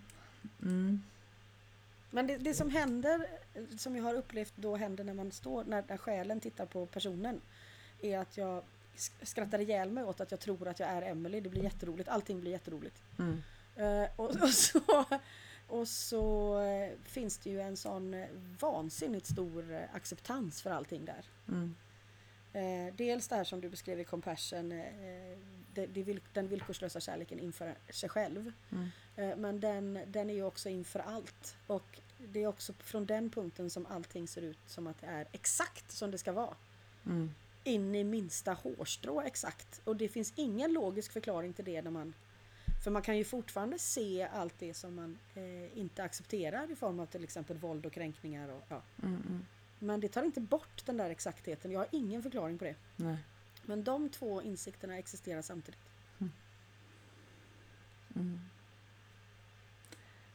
Mm. Men det, det som händer, som jag har upplevt då händer när man står, när, när själen tittar på personen, är att jag sk- skrattar ihjäl mig åt att jag tror att jag är Emily. Det blir jätteroligt. Allting blir jätteroligt. Mm. Eh, och, och så, och så eh, finns det ju en sån eh, vansinnigt stor acceptans för allting där. Mm. Eh, dels det här som du beskrev i Compassion, eh, det, det vill, den villkorslösa kärleken inför sig själv. Mm. Eh, men den, den är ju också inför allt. Och det är också från den punkten som allting ser ut som att det är exakt som det ska vara. Mm. In i minsta hårstrå exakt. Och det finns ingen logisk förklaring till det när man för man kan ju fortfarande se allt det som man eh, inte accepterar i form av till exempel våld och kränkningar. Och, ja. Mm. Mm. Men det tar inte bort den där exaktheten. Jag har ingen förklaring på det. Nej. Men de två insikterna existerar samtidigt. Mm.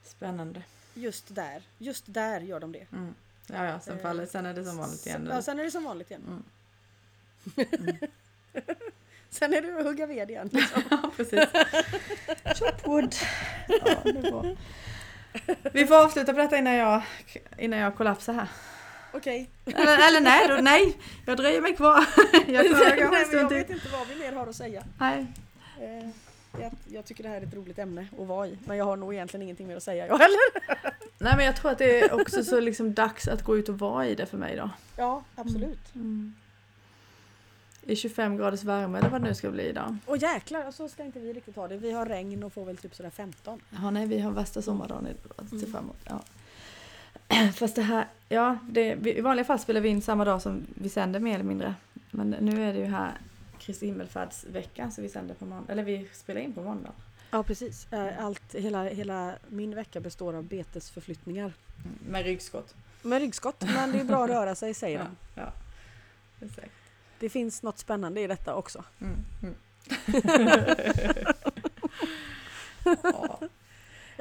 Spännande. Just där. Just där gör de det. Mm. Ja, ja, sen, Eh, faller, sen är det som vanligt igen. Ja, sen är det som vanligt igen. Mm. Sen är det att hugga ved igen. Liksom. Ja, precis. Chopwood. Ja, det är bra. Vi får avsluta på detta innan jag, innan jag kollapsar här. Okej. Eller, eller nej, då, nej, jag dröjer mig kvar. Jag Nej, jag vet till. inte vad vi mer har att säga. Nej. Eh, jag, jag tycker det här är ett roligt ämne att vara i. Men jag har nog egentligen ingenting mer att säga jag heller. nej, men jag tror att det är också så liksom dags att gå ut och vara i det för mig då. Ja, absolut. Mm. I 25 graders värme eller vad det nu ska bli idag. Och jäklar, så ska inte vi riktigt ha det. Vi har regn och får väl typ sådär 15. Ja, nej, vi har värsta sommardagen se Mm. fram emot. Ja. Fast det här, ja, det, i vanliga fall spelar vi in samma dag som vi sänder mer eller mindre. Men nu är det ju här Kristi himmelfärdsveckan så vi sänder på måndag, eller vi spelar in på måndag. Ja, precis. Eh, Allt, hela, hela min vecka består av betesförflyttningar. Med ryggskott. Med ryggskott, men det är bra att röra sig säger Ja, de. ja. Exakt. Det finns något spännande i detta också. Mm. Mm. ja.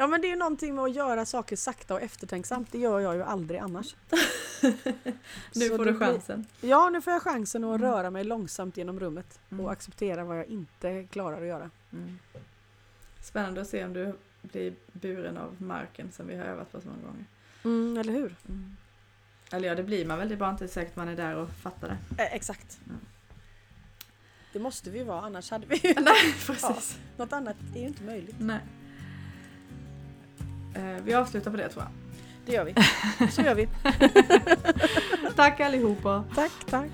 Ja men det är ju någonting med att göra saker sakta och eftertänksamt. Det gör jag ju aldrig annars. nu får du chansen. Blir, ja, nu får jag chansen att mm. röra mig långsamt genom rummet mm. och acceptera vad jag inte klarar att göra. Mm. Spännande att se om du blir buren av marken som vi har övat på så många gånger. Mm, eller hur? Mm. Eller ja, det blir man väl. Det är bara inte säkert man är där och fattar det. Eh, exakt. Det måste vi vara, annars hade vi ju... Nej, precis. Ja, något annat är ju inte möjligt. Nej. Eh, vi avslutar på det tror jag. Det gör vi. Så gör vi. tack allihopa. Tack, tack.